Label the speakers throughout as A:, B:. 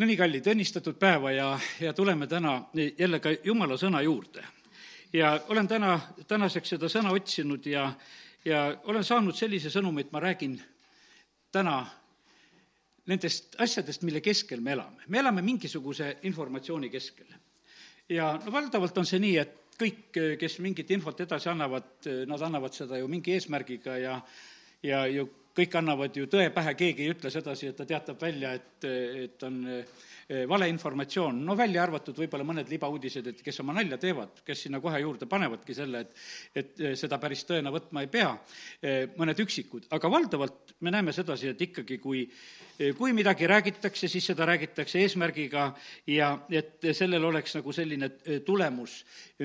A: no nii, kallid, õnnistatud päeva ja, ja tuleme täna jälle ka jumala sõna juurde. ja olen täna, tänaseks seda sõna otsinud ja, ja olen saanud sellise sõnumi, et ma räägin täna nendest asjadest, mille keskel me elame. me elame mingisuguse informatsiooni keskel. ja no valdavalt on see nii, et kõik, kes mingit infot edasi annavad, nad annavad seda ju mingi eesmärgiga ja ja ju kõik annavad ju tõe pähe, keegi ei ütle sedasi, et ta teatab välja, et, et on eh, valeinformatsioon, no välja arvatud võib-olla mõned libauudised, et kes oma nalja teevad, kes sinna kohe juurde panevadki selle, et et eh, seda päris tõena võtma ei pea, eh, mõned üksikud, aga valdavalt me näeme sedasi, et ikkagi kui kui midagi räägitakse, siis seda räägitakse eesmärgiga ja et sellel oleks nagu selline tulemus,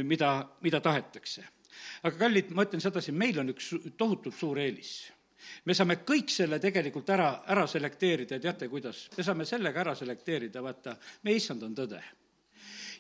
A: mida, mida tahetakse. aga kallid, ma ütlen sedasi, meil on üks tohutult suur eelis me saame kõik selle tegelikult ära, ära selekteerida ja teate, kuidas? me saame sellega ära selekteerida, vaata, meie issand on tõde.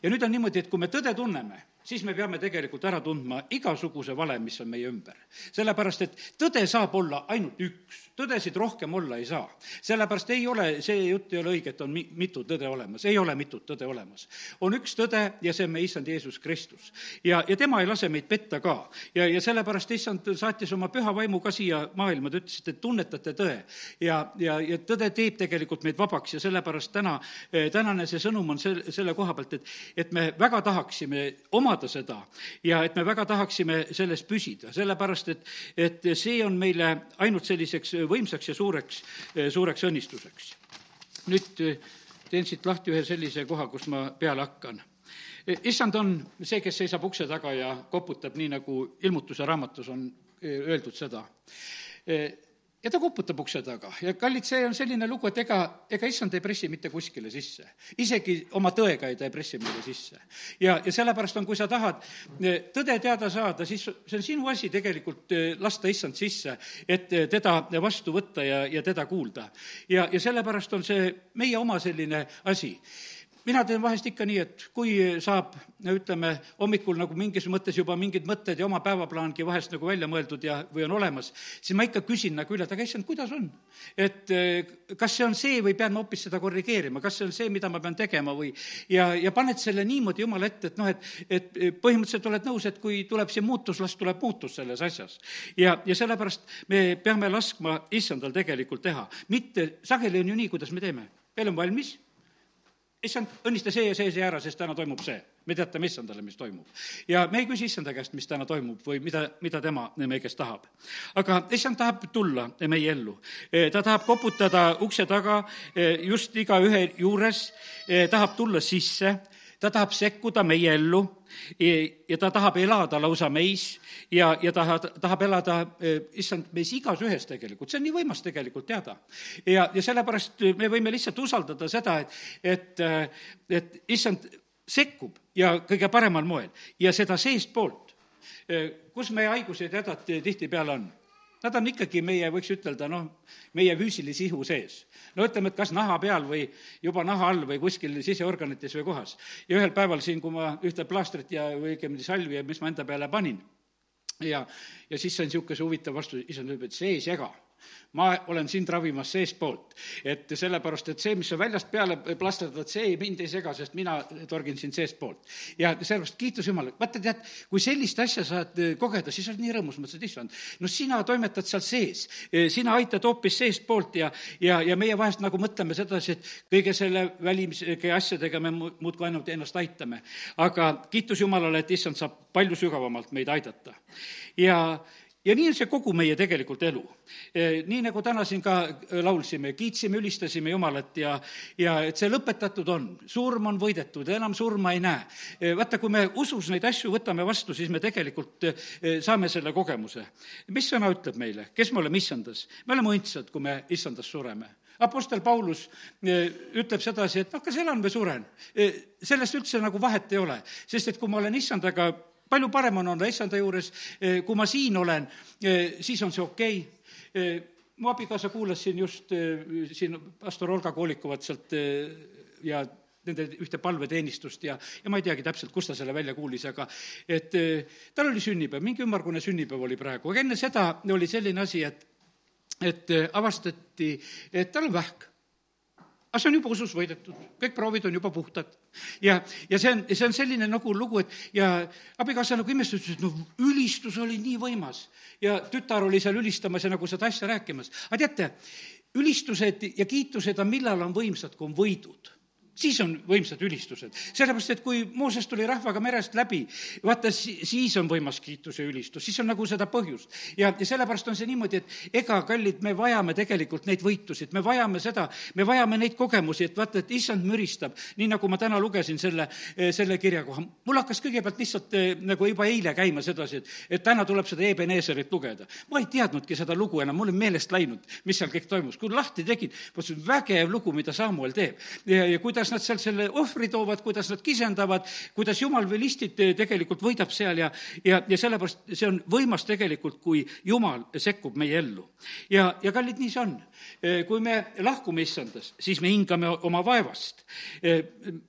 A: ja nüüd on niimoodi, et kui me tõde tunneme, siis me peame tegelikult ära tundma igasuguse vale, mis on meie ümber. sellepärast, et tõde saab olla ainult üks tõdesid rohkem olla ei saa. sellepärast ei ole, see jutt ei ole õige, et on mi-, mitu tõde olemas, ei ole mitut tõde olemas. on üks tõde ja see on meie issand Jeesus Kristus. ja, ja tema ei lase meid petta ka. ja, ja sellepärast issand saatis oma püha vaimu ka siia maailma, ta ütles, et te tunnetate tõe. ja, ja, ja tõde teeb tegelikult meid vabaks ja sellepärast täna, eh, tänane see sõnum on sel-, selle koha pealt, et, et me väga tahaksime omada seda ja et me väga tahaksime selles püsida, sellepärast et, et see on meile ainult selliseks võimsaks ja suureks, suureks õnnistuseks. nüüd eh, teen siit lahti ühe sellise koha, kus ma peale hakkan. Eh, issand on see, kes seisab ukse taga ja koputab, nii nagu ilmutuse raamatus on eh, öeldud seda ja ta koputab ukse taga ja kallid, see on selline lugu, et ega, ega issand ei pressi mitte kuskile sisse. isegi oma tõega ei ta ei pressi meile sisse. ja, ja sellepärast on, kui sa tahad eh, tõde teada saada, siis see on sinu asi tegelikult eh, lasta issand sisse, et eh, teda vastu võtta ja, ja teda kuulda. ja, ja sellepärast on see meie oma selline asi mina teen vahest ikka nii, et kui saab, ütleme, hommikul nagu mingis mõttes juba mingid mõtted ja oma päevaplaangi vahest nagu välja mõeldud ja, või on olemas, siis ma ikka küsin nagu üle, et aga issand, kuidas on? et eh, kas see on see või pean ma hoopis seda korrigeerima, kas see on see, mida ma pean tegema või ja, ja paned selle niimoodi Jumala ette, et noh, et, et põhimõtteliselt oled nõus, et kui tuleb siin muutus, las tuleb muutus selles asjas. ja, ja sellepärast me peame laskma issandal tegelikult teha, mitte, sageli on ju nii, kuidas me teeme, meil on valmis issand, õnnista see ja see, see ära, sest täna toimub see. me teatame issandale, mis toimub. ja me ei küsi issanda käest, mis täna toimub või mida, mida tema meie käest tahab. aga issand tahab tulla meie ellu. E, ta tahab koputada ukse taga e, just igaühe juures, e, tahab tulla sisse ta tahab sekkuda meie ellu ja ta tahab elada lausa meis ja, ja ta tahab elada, eh, issand, meis igas ühes tegelikult, see on nii võimas tegelikult teada. ja, ja sellepärast me võime lihtsalt usaldada seda, et, et, eh, et issand sekkub ja kõige paremal moel. Ja seda seestpoolt, eh, kus meie haigused ja hädad tihtipeale on Nad on ikkagi meie, võiks ütelda, noh, meie füüsilise ihu sees. no ütleme, et kas naha peal või juba naha all või kuskil siseorganites või kohas. ja ühel päeval siin, kui ma ühte plaastrit ja, õigemini salvi, mis ma enda peale panin, ja, ja siis sain niisuguse huvitava vastuse, issand et see ei sega ma olen sind ravimas seestpoolt. et sellepärast, et see, mis sa väljast peale plasterdad, see mind ei sega, sest mina torgin sind seestpoolt. ja sellepärast kiitus Jumalale, vaata tead, kui sellist asja saad eh, kogeda, siis oled nii rõõmus, mõtlesid, issand, no sina toimetad seal sees, eh, sina aitad hoopis seestpoolt ja, ja, ja meie vahest nagu mõtleme sedasi, et kõige selle välise asjadega me muudkui ainult ennast aitame. aga kiitus Jumalale, et issand saab palju sügavamalt meid aidata. ja ja nii on see kogu meie tegelikult elu. E, nii nagu täna siin ka e, laulsime, kiitsime, ülistasime Jumalat ja, ja et see lõpetatud on, surm on võidetud, enam surma ei näe. E, vaata, kui me usus neid asju võtame vastu, siis me tegelikult saame selle kogemuse. mis sõna ütleb meile, kes me oleme issandas? me oleme õndsad, kui me issandas sureme Apostel Paulus ütleb sedasi, et noh, kas elan või suren. sellest üldse nagu vahet ei ole, sest et kui ma olen issandaga palju parem on olla issanda juures, eh, kui ma siin olen, eh, siis on see okei okay. Eh, mu abikaasa kuulas siin just siin pastor Olga Koolikuvat sealt ja nende ühte palveteenistust ja, ja ma ei teagi täpselt, kust ta selle välja kuulis, aga et tal oli sünnipäev, mingi ümmargune sünnipäev oli praegu, aga enne seda oli selline asi, et, et avastati, et tal on vähk aga see on juba usus võidetud, kõik proovid on juba puhtad. ja, ja see on, see on selline nagu lugu, et ja abikaasa nagu imestas, ütles, et no ülistus oli nii võimas. ja tütar oli seal ülistamas ja nagu seda asja rääkimas. aga teate, ülistused ja kiitused on, millal on võimsad, kui on võidud siis on võimsad ülistused. sellepärast, et kui Mooses tuli rahvaga merest läbi, vaata, siis on võimas kiitus ja ülistus, siis on nagu seda põhjust. ja, ja sellepärast on see niimoodi, et ega, kallid, me vajame tegelikult neid võitusid, me vajame seda, me vajame neid kogemusi, et vaata, et issand müristab, nii nagu ma täna lugesin selle, selle kirja koha. mul hakkas kõigepealt lihtsalt eh, nagu juba eile käima sedasi, et, et täna tuleb seda Ebenezerit lugeda. ma ei teadnudki seda lugu enam, mul on meelest läinud, mis seal kõik toimus. kui lahti tegin, mõtlesin, vägev lugu, mida Samuel teeb. ja, ja kuidas kuidas nad seal selle ohvri toovad, kuidas nad kisendavad, kuidas jumal vilistid tegelikult võidab seal ja, ja, ja sellepärast see on võimas tegelikult, kui jumal sekkub meie ellu. ja, ja kallid, nii see on. kui me lahkume issandas, siis me hingame oma vaevast.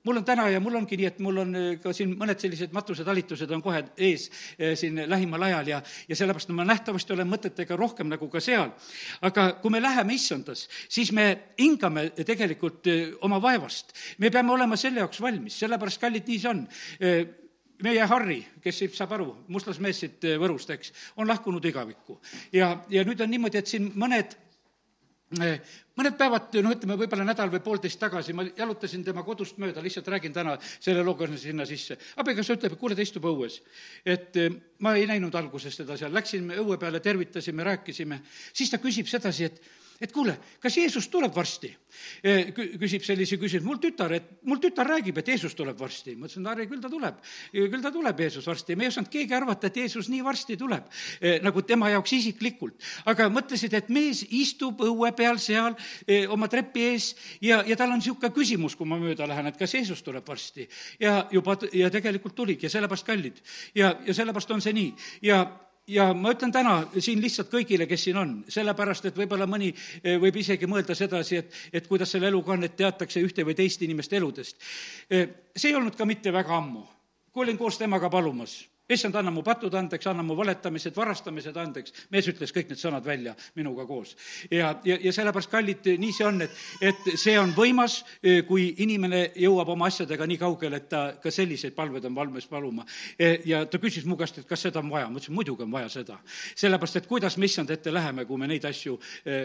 A: mul on täna ja mul ongi nii, et mul on ka siin mõned sellised matusetalitused on kohe ees siin lähimal ajal ja, ja sellepärast ma nähtavasti olen mõtetega rohkem nagu ka seal. aga kui me läheme issandas, siis me hingame tegelikult oma vaevast me peame olema selle jaoks valmis, sellepärast, kallid, nii see on meie Harri, kes saab aru, mustlasmees siit Võrust, eks, on lahkunud igavikku. ja, ja nüüd on niimoodi, et siin mõned mõned päevad, no ütleme, võib-olla nädal või poolteist tagasi ma jalutasin tema kodust mööda, lihtsalt räägin täna selle looga sinna sisse. abikaasa ütleb, kuule, ta istub õues. et ma ei näinud alguses teda seal, läksime õue peale, tervitasime, rääkisime, siis ta küsib sedasi, et et kuule, kas Jeesus tuleb varsti? küsib sellise küsimuse, mul tütar, et mul tütar räägib, et Jeesus tuleb varsti. ma ütlesin, Harri, küll ta tuleb, küll ta tuleb, Jeesus varsti. me ei osanud keegi arvata, et Jeesus nii varsti tuleb, nagu tema jaoks isiklikult. aga mõtlesid, et mees istub õue peal seal oma trepi ees ja, ja tal on niisugune küsimus, kui ma mööda lähen, et kas Jeesus tuleb varsti. ja juba, ja tegelikult tuligi ja sellepärast kallid. ja, ja sellepärast on see nii. ja ja ma ütlen täna siin lihtsalt kõigile, kes siin on, sellepärast et võib-olla mõni eh, võib isegi mõelda sedasi, et, et kuidas selle eluga on, et teatakse ühte või teist inimeste eludest. Eh, see ei olnud ka mitte väga ammu, kui olin koos temaga palumas issand, anna mu patud andeks, anna mu valetamised, varastamised andeks. mees ütles kõik need sõnad välja minuga koos. ja, ja, ja sellepärast, kallid, nii see on, et, et see on võimas, kui inimene jõuab oma asjadega nii kaugele, et ta ka selliseid palveid on valmis paluma. ja ta küsis mu käest, et kas seda on vaja, ma ütlesin, muidugi on vaja seda. sellepärast, et kuidas me issand ette läheme, kui me neid asju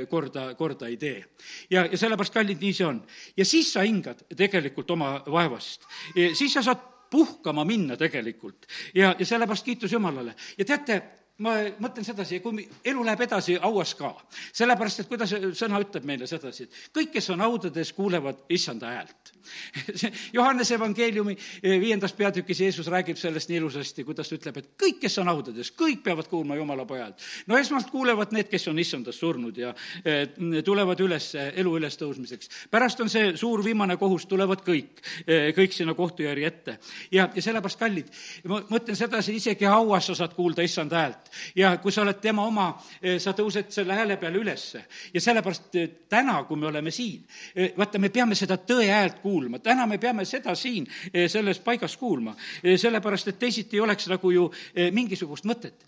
A: korda, korda ei tee. ja, ja sellepärast, kallid, nii see on. ja siis sa hingad tegelikult oma vaevast. siis sa saad puhkama minna tegelikult. ja, ja sellepärast kiitus Jumalale. ja teate, ma mõtlen sedasi, kui elu läheb edasi hauas ka, sellepärast et kuidas sõna ütleb meile sedasi, et kõik, kes on haudades, kuulevad issanda häält. Johannese evangeeliumi eh, viiendas peatükis Jeesus räägib sellest nii ilusasti, kuidas ta ütleb, et kõik, kes on haudades, kõik peavad kuulma Jumala pojalt. no esmalt kuulevad need, kes on issandas surnud ja eh, tulevad üles elu ülestõusmiseks. pärast on see suur viimane kohus, tulevad kõik, eh, kõik sinna kohtujärje ette. ja, ja sellepärast, kallid, ma mõtlen sedasi, isegi hauas sa saad kuulda issanda häält ja kui sa oled tema oma, eh, sa tõused selle hääle peale ülesse. ja sellepärast eh, täna, kui me oleme siin, eh, vaata, me peame seda tõe häält kuulma, täna me peame seda siin selles paigas kuulma, sellepärast et teisiti ei oleks nagu ju mingisugust mõtet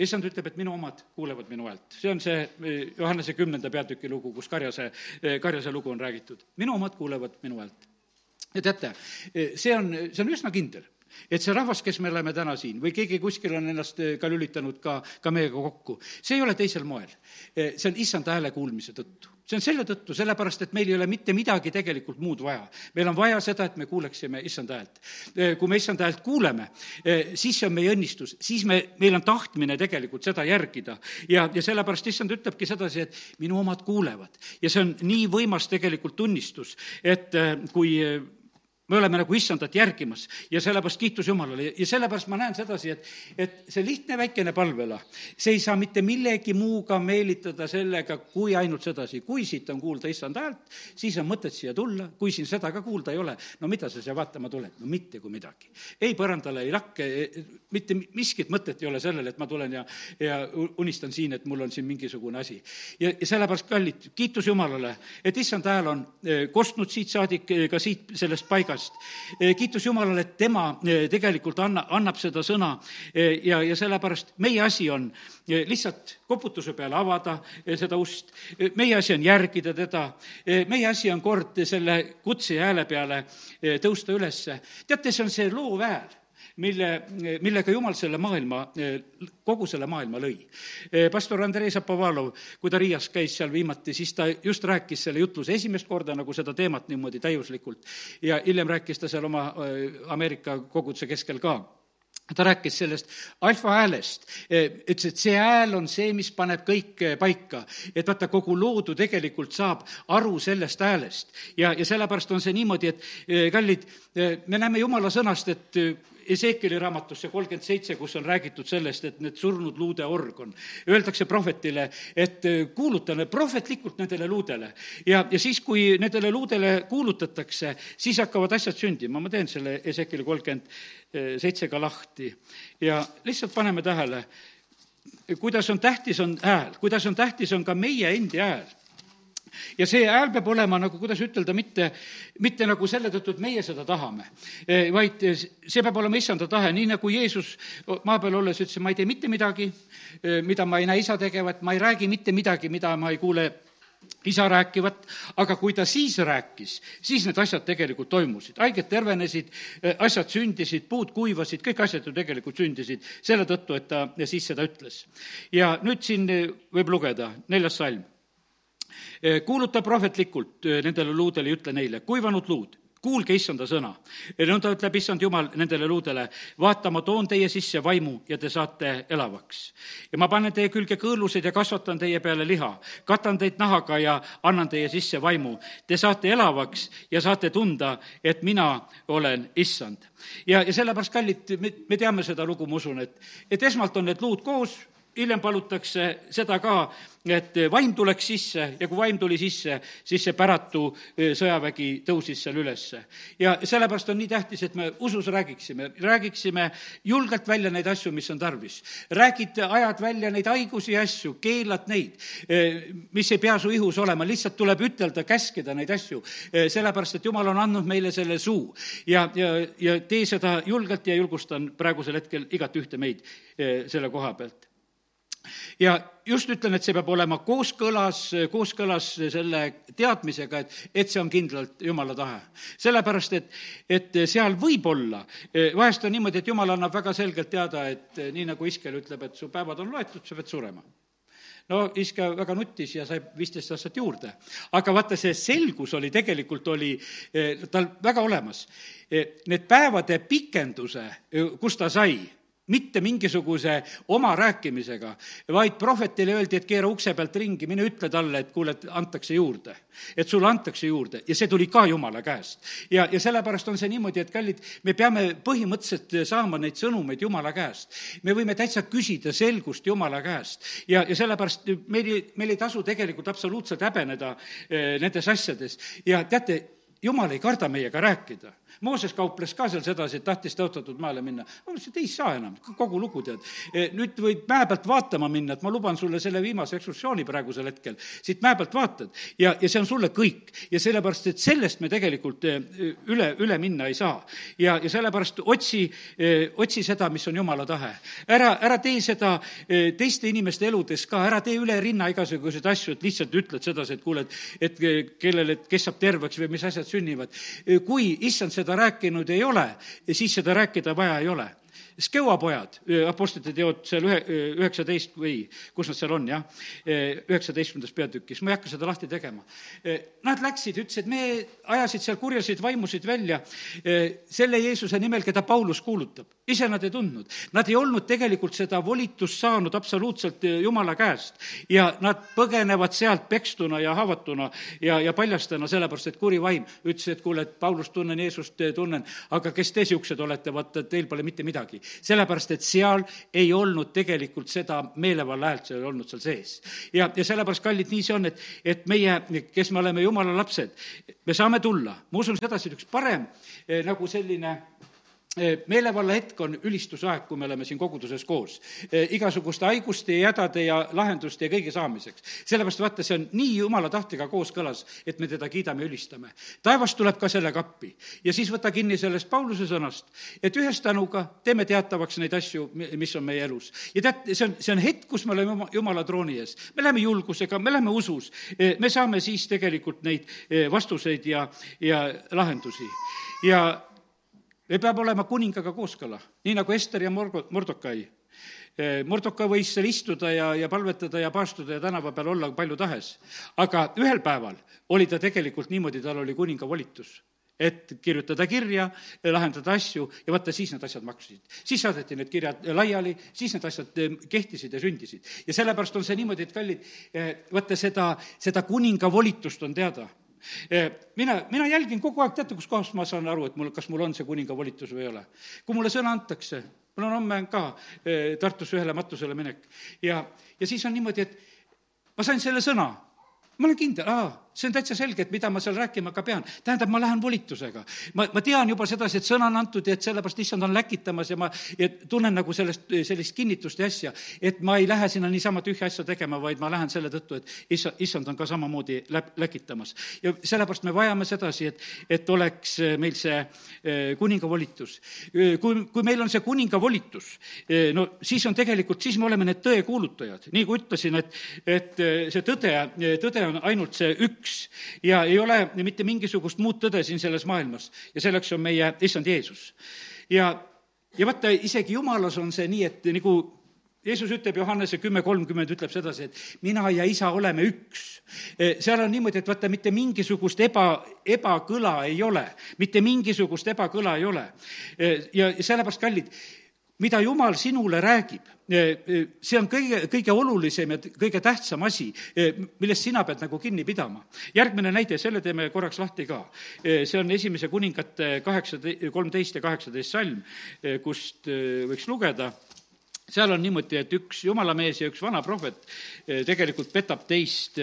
A: issand ütleb, et minu omad kuulevad minu häält. see on see Johannese kümnenda peatüki lugu, kus karjase, karjase lugu on räägitud. minu omad kuulevad minu häält. ja teate, see on, see on üsna kindel et see rahvas, kes me oleme täna siin või keegi kuskil on ennast eh, ka lülitanud ka, ka meiega kokku, see ei ole teisel moel. Eh, see on issanda hääle kuulmise tõttu see on selle tõttu, sellepärast et meil ei ole mitte midagi tegelikult muud vaja. meil on vaja seda, et me kuuleksime issanda häält. Eh, kui me issanda häält kuuleme, siis see on meie õnnistus, siis me, meil on tahtmine tegelikult seda järgida. ja, ja sellepärast issand ütlebki sedasi, et minu omad kuulevad. ja see on nii võimas tegelikult tunnistus, et kui me oleme nagu issandat järgimas ja sellepärast kiitus Jumalale. Ja sellepärast ma näen sedasi, et, et see lihtne väikene palvela, see ei saa mitte millegi muuga meelitada sellega, kui ainult sedasi, kui siit on kuulda issanda häält, siis on mõtet siia tulla, kui siin seda ka kuulda ei ole, no mida sa siia vaatama tuled, no mitte kui midagi. ei põrandale, ei lakke, mitte miskit mõtet ei ole sellel, et ma tulen ja, ja unistan siin, et mul on siin mingisugune asi. ja, ja sellepärast, kallid, kiitus Jumalale, et issand hääl on eh, kostnud siit saadik, eh, ka siit sellest paigast, käest. kiitus Jumalale, et tema tegelikult anna, annab seda sõna ja, ja sellepärast meie asi on lihtsalt koputuse peale avada seda ust, meie asi on järgida teda, meie asi on kord selle kutse hääle peale tõusta ülesse. teate, see on see loov hääl mille, millega Jumal selle maailma, kogu selle maailma lõi. pastor Andrei Zapovalov, kui ta Riias käis seal viimati, siis ta just rääkis selle jutluse esimest korda nagu seda teemat niimoodi täiuslikult ja hiljem rääkis ta seal oma Ameerika koguduse keskel ka ta rääkis sellest alfa häälest, ütles, et see hääl on see, mis paneb kõik paika. et vaata, kogu loodu tegelikult saab aru sellest häälest. ja, ja sellepärast on see niimoodi, et kallid, me näeme jumala sõnast, et Ezekieli raamatusse kolmkümmend seitse, kus on räägitud sellest, et need surnud luude org on. Öeldakse prohvetile, et äh, kuuluta prohvetlikult nendele luudele. ja, ja siis, kui nendele luudele kuulutatakse, siis hakkavad asjad sündima. ma teen selle Ezekieli kolmkümmend seitse ka lahti ja lihtsalt paneme tähele, kuidas on tähtis, on hääl, kuidas on tähtis, on ka meie endi hääl ja see hääl peab olema nagu, kuidas ütelda, mitte, mitte nagu selle tõttu, et meie seda tahame, e, vaid see peab olema issanda tahe, nii nagu Jeesus maa peal olles ütles, ma ei tee mitte midagi, e, mida ma ei näe isa tegevat, ma ei räägi mitte midagi, mida ma ei kuule isa rääkivat, aga kui ta siis rääkis, siis need asjad tegelikult toimusid, haiged tervenesid, e, asjad sündisid, puud kuivasid, kõik asjad ju tegelikult sündisid selle tõttu, et ta siis seda ütles. ja nüüd siin võib lugeda, neljas salm kuuluta prohvetlikult eh, nendele luudele ja ütle neile, kuivanud luud, kuulge issanda sõna. nõnda ütleb issand Jumal nendele luudele, vaata, ma toon teie sisse vaimu ja te saate elavaks. ja ma panen teie külge kõõlused ja kasvatan teie peale liha, katan teid nahaga ja annan teie sisse vaimu. Te saate elavaks ja saate tunda, et mina olen issand. ja, ja sellepärast, kallid, me, me teame seda lugu, ma usun, et, et esmalt on need luud koos, hiljem palutakse seda ka, et vaim tuleks sisse ja kui vaim tuli sisse, siis see päratu e, sõjavägi tõusis seal ülesse. ja sellepärast on nii tähtis, et me usus räägiksime, räägiksime julgelt välja neid asju, mis on tarvis. räägid, ajad välja neid haigusi ja asju, keelad neid, e, mis ei pea su ihus olema, lihtsalt tuleb ütelda, käskida neid asju, e, sellepärast et Jumal on andnud meile selle suu. ja, ja, ja tee seda julgelt ja julgustan praegusel hetkel igat ühte meid selle koha pealt ja just ütlen, et see peab olema kooskõlas, kooskõlas selle teadmisega, et, et see on kindlalt Jumala tahe. sellepärast, et, et seal võib olla, vahest on niimoodi, et Jumal annab väga selgelt teada, et nii nagu Iskel ütleb, et su päevad on loetud, sa pead surema no Iske väga nuttis ja sai viisteist aastat juurde. aga vaata, see selgus oli tegelikult, oli eh, tal väga olemas. Eh, need päevade pikenduse, eh, kus ta sai mitte mingisuguse oma rääkimisega, vaid prohvetile öeldi, et keera ukse pealt ringi, mine ütle talle, et kuule, et antakse juurde. et sulle antakse juurde ja see tuli ka Jumala käest. ja, ja sellepärast on see niimoodi, et kallid, me peame põhimõtteliselt saama neid sõnumeid Jumala käest. me võime täitsa küsida selgust Jumala käest ja, ja sellepärast meil ei, meil ei tasu tegelikult absoluutselt häbeneda eh, nendes asjades ja teate, Jumal ei karda meiega rääkida Mooses kauples ka seal sedasi, et tahtis tõotatud maale minna. ma mõtlesin, et ei saa enam, kogu lugu tead. E, nüüd võid mäe pealt vaatama minna, et ma luban sulle selle viimase ekskursiooni praegusel hetkel. siit mäe pealt vaatad ja, ja see on sulle kõik. ja sellepärast, et sellest me tegelikult e, üle, üle minna ei saa. ja, ja sellepärast otsi, e, otsi seda, mis on jumala tahe. ära, ära tee seda teiste inimeste eludes ka, ära tee üle rinna igasuguseid asju, et lihtsalt ütled sedasi, et kuule, et, et kellele, kes saab terveks või mis asjad sünnivad. kui issand seda rääkinud ei ole, siis seda rääkida vaja ei ole Skeua pojad, Apostlite teod seal ühe, üheksateist või kus nad seal on, jah, üheksateistkümnendas peatükis, ma ei hakka seda lahti tegema. Nad läksid, ütlesid, me ajasid seal kurjasid vaimusid välja selle Jeesuse nimel, keda Paulus kuulutab. Ise nad ei tundnud. Nad ei olnud tegelikult seda volitust saanud absoluutselt Jumala käest ja nad põgenevad sealt pekstuna ja haavatuna ja, ja paljastena, sellepärast et kuri vaim ütles, et kuule, et Paulust tunnen, Jeesust tunnen, aga kes te niisugused olete, vaata, teil pole mitte midagi sellepärast et seal ei olnud tegelikult seda meelevalla häält, see ei olnud seal sees. ja, ja sellepärast, kallid, nii see on, et, et meie, kes me oleme jumala lapsed, me saame tulla, ma usun sedasi, et üks parem eh, nagu selline meelevalla hetk on ülistusaeg, kui me oleme siin koguduses koos. igasuguste haiguste ja hädade ja lahenduste ja kõige saamiseks. sellepärast vaata, see on nii jumala tahtega kooskõlas, et me teda kiidame ja ülistame. taevas tuleb ka sellega appi ja siis võta kinni sellest Pauluse sõnast, et ühes tänuga teeme teatavaks neid asju, mis on meie elus. ja tead, see on, see on hetk, kus me oleme jumala trooni ees. me läheme julgusega, me läheme usus, me saame siis tegelikult neid vastuseid ja, ja lahendusi. ja peame olema kuningaga kooskõla, nii nagu Ester ja Morgo-, Mordokai. Eh, Mordoka võis seal istuda ja, ja palvetada ja paastuda ja tänava peal olla palju tahes. aga ühel päeval oli ta tegelikult niimoodi, tal oli kuninga volitus et kirjutada kirja, lahendada asju ja vaata, siis need asjad maksid. siis saadeti need kirjad laiali, siis need asjad eh, kehtisid ja sündisid. ja sellepärast on see niimoodi, et kallid, vaata seda, seda kuninga volitust on teada mina, mina jälgin kogu aeg, teate, kus kohas ma saan aru, et mul, kas mul on see kuninga volitus või ei ole. kui mulle sõna antakse, mul on homme ka eh, Tartusse ühele matusele minek ja, ja siis on niimoodi, et ma sain selle sõna, ma olen kindel, aa, see on täitsa selge, et mida ma seal rääkima ka pean. tähendab, ma lähen volitusega. ma, ma tean juba sedasi, et sõna on antud ja et sellepärast issand on läkitamas ja ma ja tunnen nagu sellest, sellist kinnitust ja asja, et ma ei lähe sinna niisama tühja asja tegema, vaid ma lähen selle tõttu, et issand, issand on ka samamoodi läp-, läkitamas. ja sellepärast me vajame sedasi, et, et oleks meil see eh, kuninga volitus. kui, kui meil on see kuninga volitus, no siis on tegelikult, siis me oleme need tõe kuulutajad. nii kui ütlesin, et, et see tõde, tõde on ainult see üks, üks ja ei ole mitte mingisugust muud tõde siin selles maailmas ja selleks on meie issand Jeesus. ja, ja vaata, isegi jumalas on see nii, et nagu Jeesus ütleb Johannese kümme kolmkümmend, ütleb sedasi, et mina ja isa oleme üks. E, seal on niimoodi, et vaata, mitte mingisugust eba, ebakõla ei ole, mitte mingisugust ebakõla ei ole. E, ja sellepärast, kallid, mida Jumal sinule räägib, eh, eh, see on kõige, kõige olulisem ja kõige tähtsam asi, eh, millest sina pead nagu kinni pidama. järgmine näide, selle teeme korraks lahti ka. see on Esimese kuningate kaheksa, kolmteist ja kaheksateist salm, kust võiks lugeda seal on niimoodi, et üks jumalamees ja üks vana prohvet tegelikult petab teist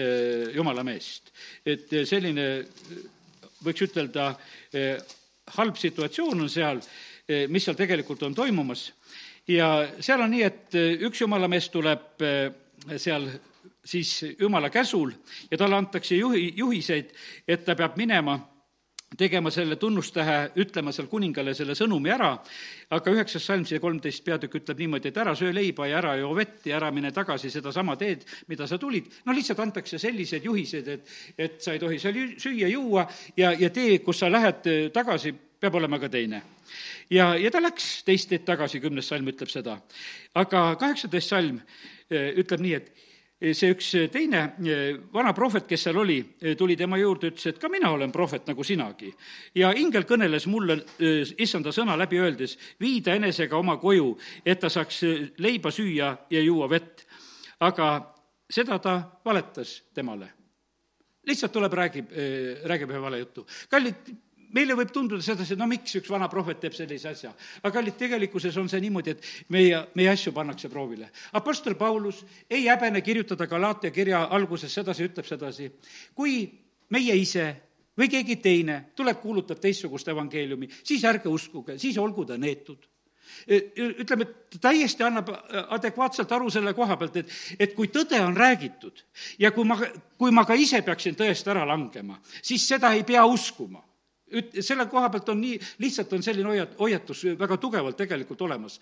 A: jumalameest. et selline, võiks ütelda, halb situatsioon on seal, mis seal tegelikult on toimumas ja seal on nii, et äh, üks jumalamees tuleb äh, seal siis jumala käsul ja talle antakse juhi, juhiseid, et ta peab minema tegema selle tunnustähe, ütlema seal kuningale selle sõnumi ära, aga üheksas salm, see kolmteist peatükk ütleb niimoodi, et ära söö leiba ja ära joo vett ja ära mine tagasi sedasama teed, mida sa tulid. no lihtsalt antakse sellised juhised, et, et sa ei tohi seal süüa-juua ja, ja tee, kus sa lähed äh, tagasi, peab olema ka teine ja, ja ta läks teist teed tagasi, kümnes salm ütleb seda. aga kaheksateist salm eh, ütleb nii, et eh, see üks teine eh, vana prohvet, kes seal oli, tuli tema juurde, ütles, et ka mina olen prohvet nagu sinagi. ja ingel kõneles mulle issanda sõna läbi öeldes, vii ta enesega oma koju, et ta saaks leiba süüa ja juua vett. aga seda ta valetas temale. lihtsalt tuleb, räägib, räägib ühe vale jutu. kallid meile võib tunduda sedasi, et no miks üks vana prohvet teeb sellise asja. aga kallid, tegelikkuses on see niimoodi, et meie, meie asju pannakse proovile. Apostel Paulus ei häbene kirjutada Galaatia kirja alguses sedasi, ütleb sedasi, kui meie ise või keegi teine tuleb, kuulutab teistsugust evangeeliumi, siis ärge uskuge, siis olgu ta neetud ütleme, et täiesti annab adekvaatselt aru selle koha pealt, et, et kui tõde on räägitud ja kui ma, kui ma ka ise peaksin tõest ära langema, siis seda ei pea uskuma üt-, selle koha pealt on nii, lihtsalt on selline hoiat-, hoiatus väga tugevalt tegelikult olemas.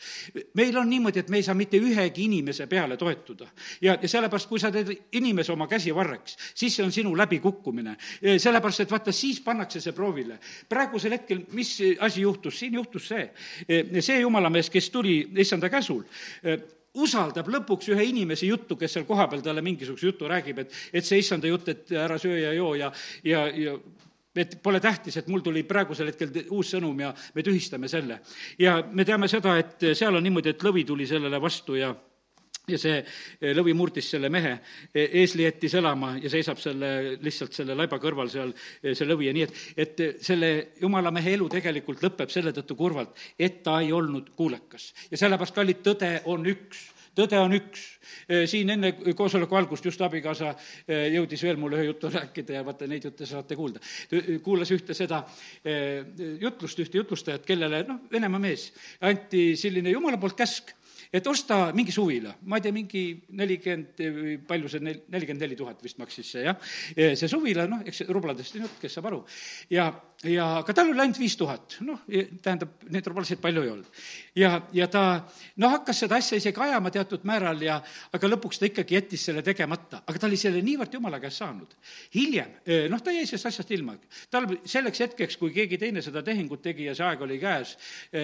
A: meil on niimoodi, et me ei saa mitte ühegi inimese peale toetuda. ja, ja sellepärast, kui sa teed inimese oma käsivarreks, siis see on sinu läbikukkumine. sellepärast, et vaata, siis pannakse see proovile. praegusel hetkel, mis asi juhtus, siin juhtus see, see jumalamees, kes tuli issanda käsul, usaldab lõpuks ühe inimese juttu, kes seal kohapeal talle mingisuguse jutu räägib, et, et see issanda jutt, et ära söö ja joo ja, ja, ja et pole tähtis, et mul tuli praegusel hetkel uus sõnum ja me tühistame selle. ja me teame seda, et seal on niimoodi, et lõvi tuli sellele vastu ja ja see lõvi murdis selle mehe, eesli jättis elama ja seisab selle, lihtsalt selle laiba kõrval seal, see lõvi ja nii, et, et selle jumala mehe elu tegelikult lõpeb selle tõttu kurvalt, et ta ei olnud kuulekas. ja sellepärast, kallid, tõde on üks tõde on üks. siin enne koosoleku algust just abikaasa jõudis veel mulle ühe jutu rääkida ja vaata, neid jutte saate kuulda. kuulas ühte seda jutlust, ühte jutlustajat, kellele noh, Venemaa mees, anti selline jumala poolt käsk et osta mingi suvila, ma ei tea, mingi nelikümmend, palju see nel-, nelikümmend neli tuhat vist maksis see, jah. see suvila, noh, eks rubladest on jutt, kes saab aru. ja, ja aga tal oli ainult viis tuhat, noh, tähendab, neid rublasid palju ei olnud. ja, ja ta noh, hakkas seda asja isegi ajama teatud määral ja, aga lõpuks ta ikkagi jättis selle tegemata, aga ta oli selle niivõrd jumala käest saanud. hiljem, noh, ta jäi sellest asjast ilma. tal selleks hetkeks, kui keegi teine seda tehingut tegi ja see aeg oli käes,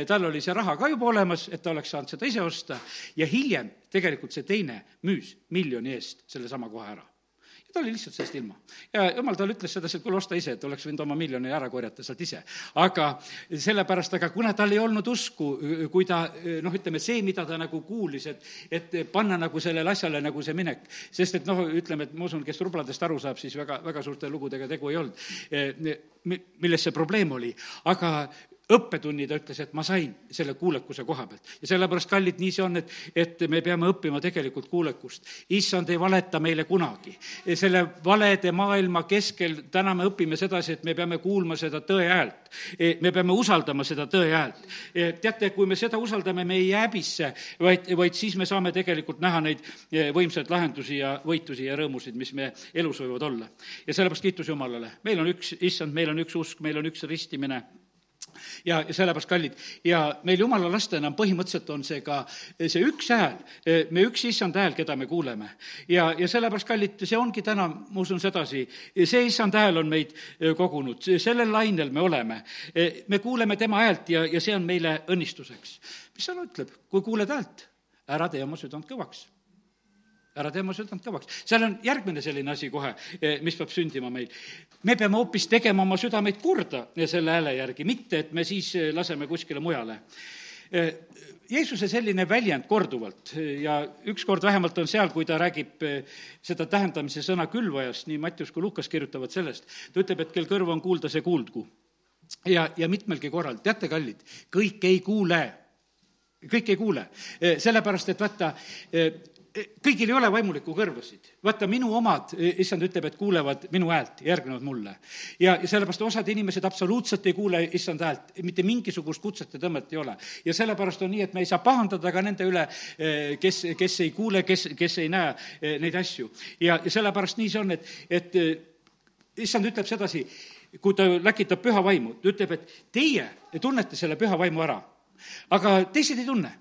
A: tal oli see raha ka juba olemas, et ta oleks saanud seda ise osta ja hiljem tegelikult see teine müüs miljoni eest sellesama koha ära ta oli lihtsalt sellest ilma. ja jumal talle ütles sedasi, et kuule, osta ise, et oleks võinud oma miljoni ära korjata sealt ise. aga sellepärast, aga kuna tal ei olnud usku, kui ta noh, ütleme, see, mida ta nagu kuulis, et, et panna nagu sellele asjale nagu see minek, sest et noh, ütleme, et ma usun, kes rubladest aru saab, siis väga, väga suurte lugudega tegu ei olnud, milles see probleem oli. aga õppetunni ta ütles, et ma sain selle kuulekuse koha pealt. ja sellepärast, kallid, nii see on, et, et me peame õppima tegelikult kuulekust. issand ei valeta meile kunagi. selle valede maailma keskel täna me õpime sedasi, et me peame kuulma seda tõe häält. me peame usaldama seda tõe häält. teate, kui me seda usaldame, me ei jää häbisse, vaid, vaid siis me saame tegelikult näha neid võimsaid lahendusi ja võitusi ja rõõmusid, mis me elus võivad olla. ja sellepärast kiitus Jumalale. meil on üks issand, meil on üks usk, meil on üks ristimine ja, sellepärast kallid. ja meil jumala lastena põhimõtteliselt on see ka see üks hääl, me üks issand hääl, keda me kuuleme. ja, ja sellepärast, kallid, see ongi täna, ma usun sedasi, see issand hääl on meid kogunud, sellel lainel me oleme. me kuuleme tema häält ja, ja see on meile õnnistuseks. mis seal ütleb, kui kuuled häält, ära tee oma südant kõvaks ära tee oma südant kõvaks. seal on järgmine selline asi kohe, eh, mis peab sündima meil. me peame hoopis tegema oma südameid korda selle hääle järgi, mitte et me siis eh, laseme kuskile mujale. Eh, Jeesuse selline väljend korduvalt ja ükskord vähemalt on seal, kui ta räägib seda tähendamise sõna külvajast, nii Mattius kui Lukas kirjutavad sellest, ta ütleb, et kel kõrv on kuulda, see kuuldgu. ja, ja mitmelgi korral, teate, kallid, kõik ei kuule kõik ei kuule, sellepärast et vaata, kõigil ei ole vaimulikku kõrvasid. vaata, minu omad, issand ütleb, et kuulevad minu häält, järgnevad mulle. ja, ja sellepärast osad inimesed absoluutselt ei kuule issand häält, mitte mingisugust kutset ja tõmmet ei ole. ja sellepärast on nii, et me ei saa pahandada ka nende üle, eh, kes, kes ei kuule, kes, kes ei näe eh, neid asju. ja, ja sellepärast nii see on, et, et eh, issand ütleb sedasi, kui ta läkitab püha vaimu, ta ütleb, et teie tunnete selle püha vaimu ära, aga teised ei tunne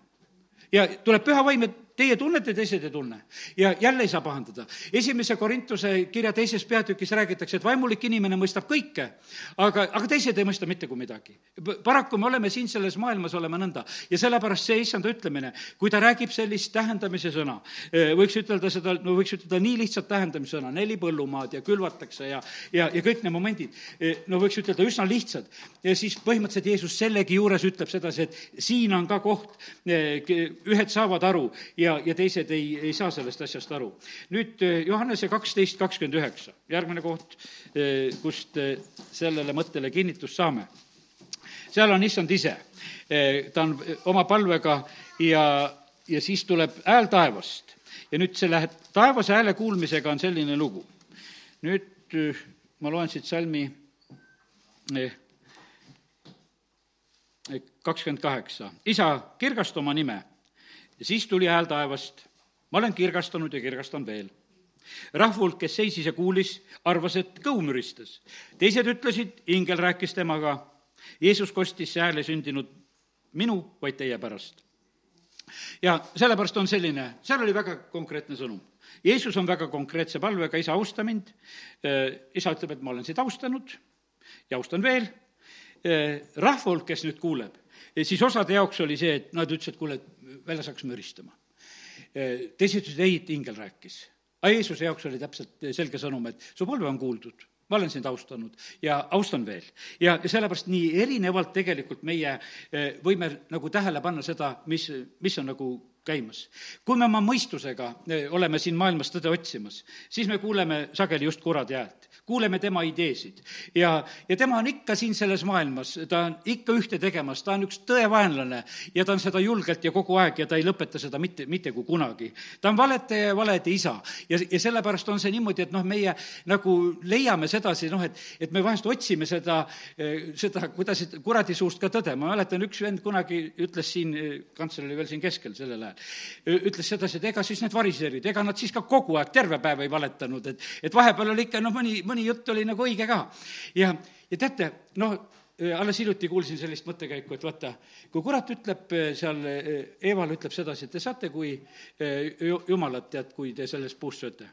A: ja tuleb püha vaim, et teie tunnete, teised ei tunne. ja jälle ei saa pahandada. esimese Korintuse kirja teises peatükis räägitakse, et vaimulik inimene mõistab kõike, aga, aga teised ei mõista mitte kui midagi. paraku me oleme siin selles maailmas, oleme nõnda. ja sellepärast see issanda ütlemine, kui ta räägib sellist tähendamise sõna, eh, võiks ütelda seda, no võiks ütelda nii lihtsat tähendamise sõna, neli põllumaad ja külvatakse ja, ja, ja kõik need momendid, eh, no võiks ütelda üsna lihtsad. ja siis põhimõtteliselt Jeesus sellegi juures ütleb sedasi, et siin on ka koht, eh, ühed saavad aru ja, ja teised ei, ei saa sellest asjast aru. nüüd eh, Johannese kaksteist kakskümmend üheksa, järgmine koht, eh, kust eh, sellele mõttele kinnitust saame. seal on issand ise, ta on oma palvega ja, ja siis tuleb hääl taevast ja nüüd selle taevase hääle kuulmisega on selline lugu. nüüd ma loen siit salmi kakskümmend kaheksa. isa, kirgasta oma nime ja siis tuli hääl taevast, ma olen kirgastanud ja kirgastan veel. rahva hulk, kes seisis ja kuulis, arvas, et kõu müristas. teised ütlesid, ingel rääkis temaga. Jeesus kostis, see hääl ei sündinud minu, vaid teie pärast. ja sellepärast on selline, seal oli väga konkreetne sõnum. Jeesus on väga konkreetse palvega, isa, austa mind. isa ütleb, et ma olen sind austanud ja austan veel. rahva hulk, kes nüüd kuuleb, siis osade jaoks oli see, et nad ütlesid, kuule, et väljas hakkas müristama. teised ütlesid ei, et ingel rääkis. aga Jeesuse jaoks oli täpselt selge sõnum, et su palve on kuuldud, ma olen sind austanud ja austan veel. ja, sellepärast nii erinevalt tegelikult meie võime nagu tähele panna seda, mis, mis on nagu käimas. kui me oma mõistusega eh, oleme siin maailmas tõde otsimas, siis me kuuleme sageli just kuradi häält kuuleme tema ideesid. ja, ja tema on ikka siin selles maailmas, ta on ikka ühte tegemas, ta on üks tõevaenlane ja ta on seda julgelt ja kogu aeg ja ta ei lõpeta seda mitte, mitte kui kunagi. ta on valetaja ja valede isa ja, ja sellepärast on see niimoodi, et noh, meie nagu leiame sedasi, noh, et, et me vahest otsime seda, seda, kuidas kuradi suust ka tõde. ma mäletan, üks vend kunagi ütles siin, kantsler oli veel siin keskel sellel ajal, ütles sedasi, et ega siis need variserid, ega nad siis ka kogu aeg terve päev ei valetanud, et, et vahepeal oli ikka noh, mõni, mõni jutt oli nagu õige ka. ja, ja teate, noh, alles hiljuti kuulsin sellist mõttekäiku, et vaata, kui kurat ütleb seal, Eevale ütleb sedasi, et te saate kui jumalat, tead, kui te sellest puust sööte,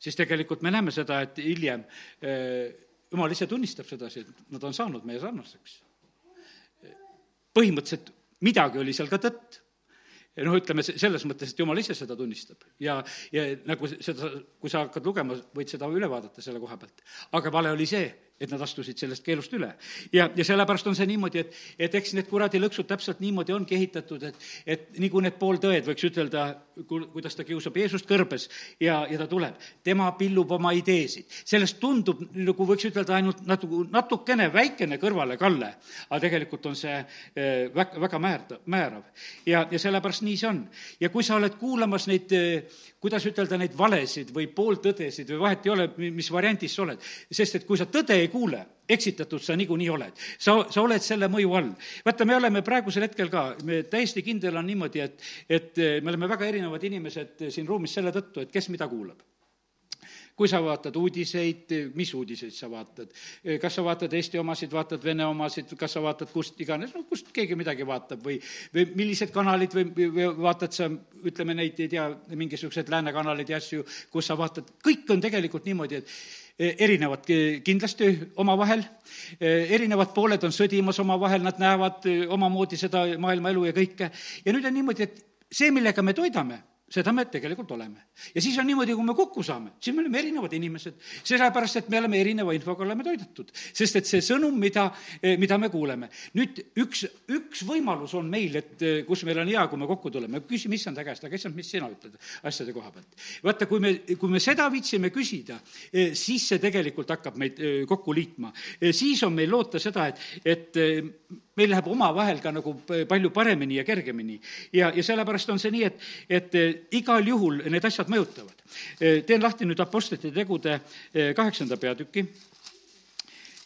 A: siis tegelikult me näeme seda, et hiljem jumal ise tunnistab sedasi, et nad on saanud meie sarnaseks. põhimõtteliselt midagi oli seal ka tõtt noh, ütleme selles mõttes, et jumal ise seda tunnistab ja, ja nagu seda, kui sa hakkad lugema, võid seda üle vaadata selle koha pealt. aga vale oli see, et nad astusid sellest keelust üle. ja, ja sellepärast on see niimoodi, et, et eks need kuradi lõksud täpselt niimoodi ongi ehitatud, et, et nagu need pooltõed, võiks ütelda, kuidas ta kiusab Jeesust kõrbes ja, ja ta tuleb. tema pillub oma ideesid. sellest tundub, nagu võiks ütelda, ainult natuke, natukene väikene kõrvalekalle, aga tegelikult on see eh, väga, väga määrda, määrav. ja, ja sellepärast nii see on. ja kui sa oled kuulamas neid, eh, kuidas ütelda, neid valesid või pooltõdesid või vahet ei ole, mis variandis sa oled, sest et kui sa tõde ei kuule, eksitatud sa niikuinii oled. sa, sa oled selle mõju all. vaata, me oleme praegusel hetkel ka, me täiesti kindel on niimoodi, et, et me oleme väga erinevad inimesed siin ruumis selle tõttu, et kes mida kuulab kui sa vaatad uudiseid, mis uudiseid sa vaatad? kas sa vaatad Eesti omasid, vaatad Vene omasid, kas sa vaatad kust iganes, no kust keegi midagi vaatab või, või millised kanalid või, või vaatad sa, ütleme neid, ei tea, mingisugused lääne kanalid ja asju, kus sa vaatad, kõik on tegelikult niimoodi, et erinevad kindlasti omavahel, e, erinevad pooled on sõdimas omavahel, nad näevad omamoodi seda maailma elu ja kõike. ja nüüd on niimoodi, et see, millega me toidame, seda me tegelikult oleme. ja siis on niimoodi, kui me kokku saame, siis me oleme erinevad inimesed, sellepärast et me oleme erineva infoga oleme toidetud. sest et see sõnum, mida, eh, mida me kuuleme. nüüd üks, üks võimalus on meil, et eh, kus meil on hea, kui me kokku tuleme, küsime issanda käest, aga issand, mis sina ütled asjade koha pealt. vaata, kui me, kui me seda viitsime küsida, eh, siis see tegelikult hakkab meid kokku liitma. siis on meil loota seda, et, et meil läheb omavahel ka nagu palju paremini ja kergemini. ja, ja sellepärast on see nii, et, et eh, igal juhul need asjad mõjutavad. Eh, teen lahti nüüd Apostlite tegude eh, kaheksanda peatüki.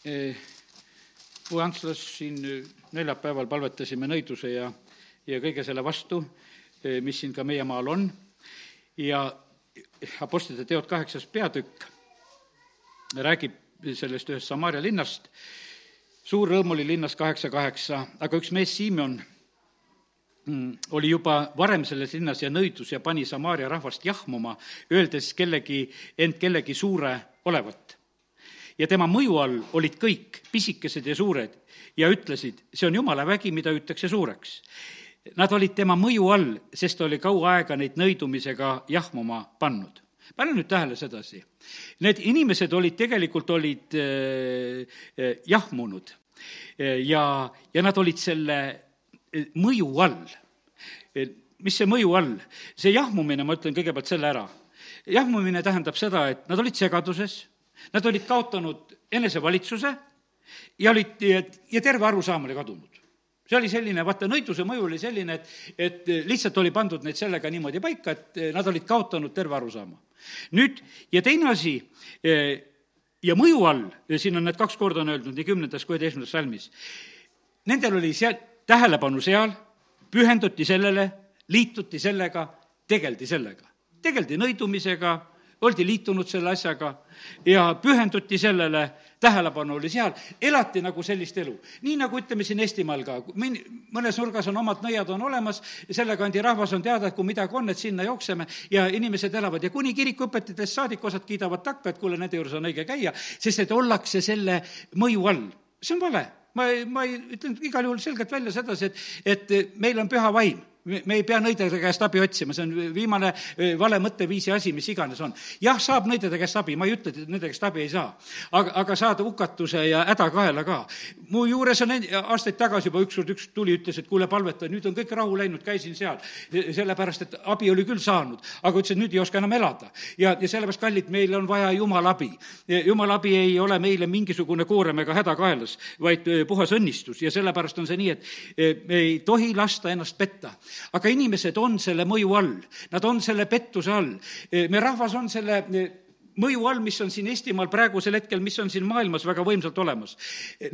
A: Uwe Antslas siin neljapäeval palvetasime nõiduse ja, ja kõige selle vastu, mis siin ka meie maal on, ja Apostlite teod kaheksas peatükk räägib sellest ühest Samaaria linnast suur rõõm oli linnas kaheksa kaheksa, aga üks mees, Siimon, mm, oli juba varem selles linnas ja nõidus ja pani Samaaria rahvast jahmuma, öeldes kellegi, end kellegi suure olevat. ja tema mõju all olid kõik, pisikesed ja suured, ja ütlesid, see on jumala vägi, mida hüütakse suureks. Nad olid tema mõju all, sest ta oli kaua aega neid nõidumisega jahmuma pannud pane nüüd tähele sedasi. Need inimesed olid, tegelikult olid äh, äh, jahmunud äh, ja, ja nad olid selle mõju all. Mis see mõju all? see jahmumine, ma ütlen kõigepealt selle ära. jahmumine tähendab seda, et nad olid segaduses, nad olid kaotanud enesevalitsuse ja olid, ja terve arusaam oli kadunud see oli selline, vaata, nõiduse mõju oli selline, et, et lihtsalt oli pandud neid sellega niimoodi paika, et nad olid kaotanud terve arusaama nüüd, ja teine asi, eh, ja mõju all, siin on need kaks korda on öeldud, nii kümnendas kui üheteistkümnendas salmis, nendel oli seal tähelepanu seal, pühenduti sellele, liituti sellega, tegeldi sellega. tegeldi nõidumisega, oldi liitunud selle asjaga ja pühenduti sellele tähelepanu oli seal, elati nagu sellist elu. nii nagu ütleme siin Eestimaal ka, mõnes nurgas on omad nõiad on olemas, selle kandi rahvas on teada, et kui midagi on, et sinna jookseme ja inimesed elavad ja kuni kirikuõpetajatest saadik osad kiidavad takka, et kuule, nende juures on õige käia, sest et ollakse selle mõju all. see on vale ma, ma ütlen igal juhul selgelt välja sedasi, et, et meil on püha vaim me, ei pea nõidade käest abi otsima, see on viimane vale mõtteviisi asi, mis iganes on. jah, saab nõidade käest abi, ma ei ütle, et nende käest abi ei saa. aga, aga saada hukatuse ja häda kaela ka. mu juures on aastaid tagasi juba ükskord üks tuli, ütles, et kuule, palveta, nüüd on kõik rahu läinud, käisin seal. sellepärast, et abi oli küll saanud, aga ütles, et nüüd ei oska enam elada. ja, ja sellepärast, kallid, meil on vaja Jumala abi. Jumala abi ei ole meile mingisugune koorem ega häda kaelas, vaid puhas õnnistus ja sellepärast on see nii, et me ei tohi lasta ennast petta aga inimesed on selle mõju all, nad on selle pettuse all. me rahvas on selle mõju all, mis on siin Eestimaal praegusel hetkel, mis on siin maailmas väga võimsalt olemas.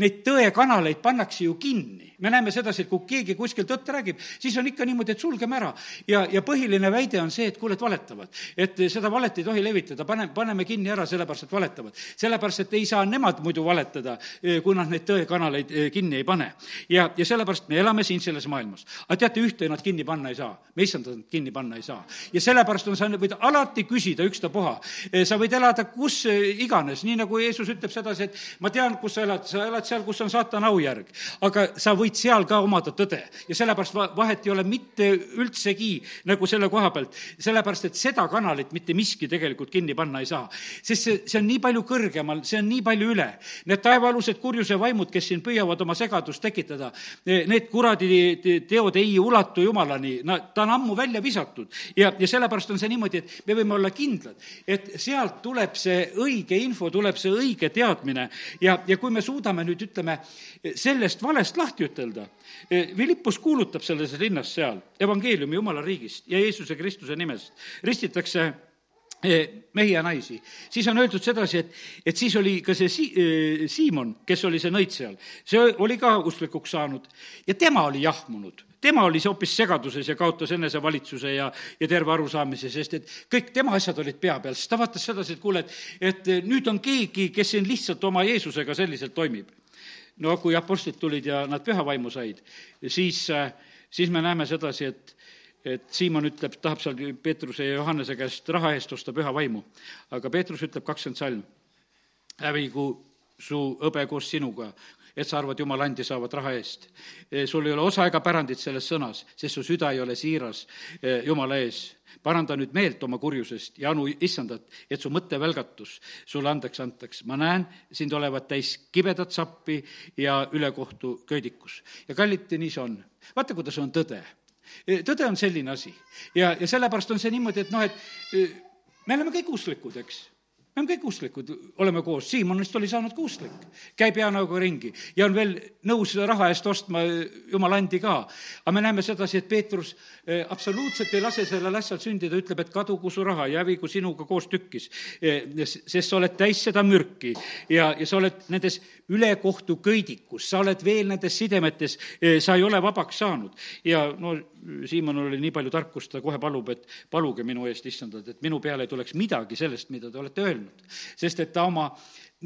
A: Neid tõekanaleid pannakse ju kinni. me näeme sedasi, et kui keegi kuskil tõtt räägib, siis on ikka niimoodi, et sulgeme ära. ja, ja põhiline väide on see, et kuule, et valetavad. et seda valet ei tohi levitada, pane, paneme kinni ära, sellepärast et valetavad. sellepärast, et ei saa nemad muidu valetada, kui nad neid tõekanaleid eh, kinni ei pane. ja, ja sellepärast me elame siin selles maailmas. aga teate, ühte nad kinni panna ei saa. me issandat kinni panna ei saa. ja sellepärast on, sa võid alati küsida ükstapuha. Eh, sa võid võid elada kus iganes, nii nagu Jeesus ütleb sedasi, et ma tean, kus sa elad, sa elad seal, kus on saatana aujärg. aga sa võid seal ka omada tõde ja sellepärast vahet ei ole mitte üldsegi nagu selle koha pealt, sellepärast et seda kanalit mitte miski tegelikult kinni panna ei saa. sest see, see on nii palju kõrgemal, see on nii palju üle. Need taevaalused kurjuse vaimud, kes siin püüavad oma segadust tekitada, need kuradi teod ei ulatu Jumalani, no ta on ammu välja visatud ja, ja sellepärast on see niimoodi, et me võime olla kindlad, et sealt tuleb see õige info, tuleb see õige teadmine. Ja, ja kui me suudame nüüd, ütleme, sellest valest lahti ütelda, Philippus kuulutab selles linnas seal evangeeliumi Jumala riigist ja Jeesuse Kristuse nimest, ristitakse eh, mehi ja naisi, siis on öeldud sedasi, et, et siis oli ka see Si-, eh, Siimon, kes oli see nõid seal, see oli ka usklikuks saanud. Ja tema oli jahmunud tema oli hoopis segaduses ja kaotas enesevalitsuse ja, ja terve arusaamise, sest et kõik tema asjad olid pea peal, sest ta vaatas sedasi, et kuule, et, et nüüd on keegi, kes siin lihtsalt oma Jeesusega selliselt toimib. no kui apostlid tulid ja nad pühavaimu said, siis, siis me näeme sedasi, et et Siimon ütleb, tahab seal Peetruse ja Johannese käest raha eest osta püha vaimu. aga Peetrus ütleb kakskümmend salm, hävigu su hõbe koos sinuga, et sa arvad, jumal andis, saavad raha eest. E, sul ei ole osa ega pärandit selles sõnas, sest su süda ei ole siiras e, Jumala ees. paranda nüüd meelt oma kurjusest ja anu issandat, et su mõttevälgatus sulle andeks antaks. ma näen sind olevat täis kibedat sappi ja ülekohtu köidikus. ja kallid, nii see on. vaata, kuidas on tõde. E, tõde on selline asi ja, ja sellepärast on see niimoodi, et noh, et me oleme kõik usklikud, eks me oleme kõik usklikud, oleme koos, Siimonist oli saanud ka usklik, käib hea näoga ringi. Ja on veel nõus raha eest ostma jumala andi ka. aga me näeme sedasi, et Peetrus eh, absoluutselt ei lase sellel asjal sündida, ütleb, et kadugu su raha, jäävigu sinuga koos tükkis. Eh, sest sa oled täis seda mürki. Ja, ja sa oled nendes ülekohtu köidikus, sa oled veel nendes sidemetes, eh, sa ei ole vabaks saanud. ja no Siimonil oli nii palju tarkust, ta kohe palub, et paluge minu eest, issandad, et minu peale ei tuleks midagi sellest, mida te olete öelnud. sest et ta oma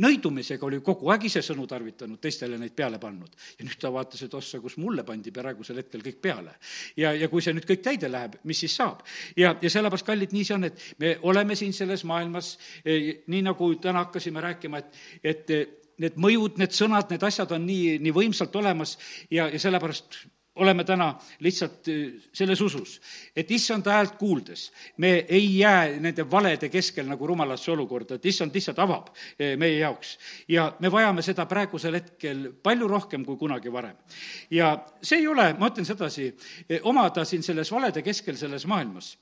A: nõidumisega oli kogu aeg ise sõnu tarvitanud, teistele neid peale pannud. ja nüüd ta vaatas, et ossa, kus mulle pandi praegusel hetkel kõik peale. ja, ja kui see nüüd kõik täide läheb, mis siis saab? ja, ja sellepärast, kallid, nii see on, et me oleme siin selles maailmas, eh, nii nagu täna hakkasime rääkima, et, et need mõjud, need sõnad, need asjad on nii, nii võimsalt olemas ja, ja sellepärast oleme täna lihtsalt äh, selles usus, et issanda häält kuuldes me ei jää nende valede keskel nagu rumalasse olukorda, et issand lihtsalt avab äh, meie jaoks. ja me vajame seda praegusel hetkel palju rohkem kui kunagi varem. ja see ei ole, ma ütlen sedasi, äh, omada siin selles valede keskel selles maailmas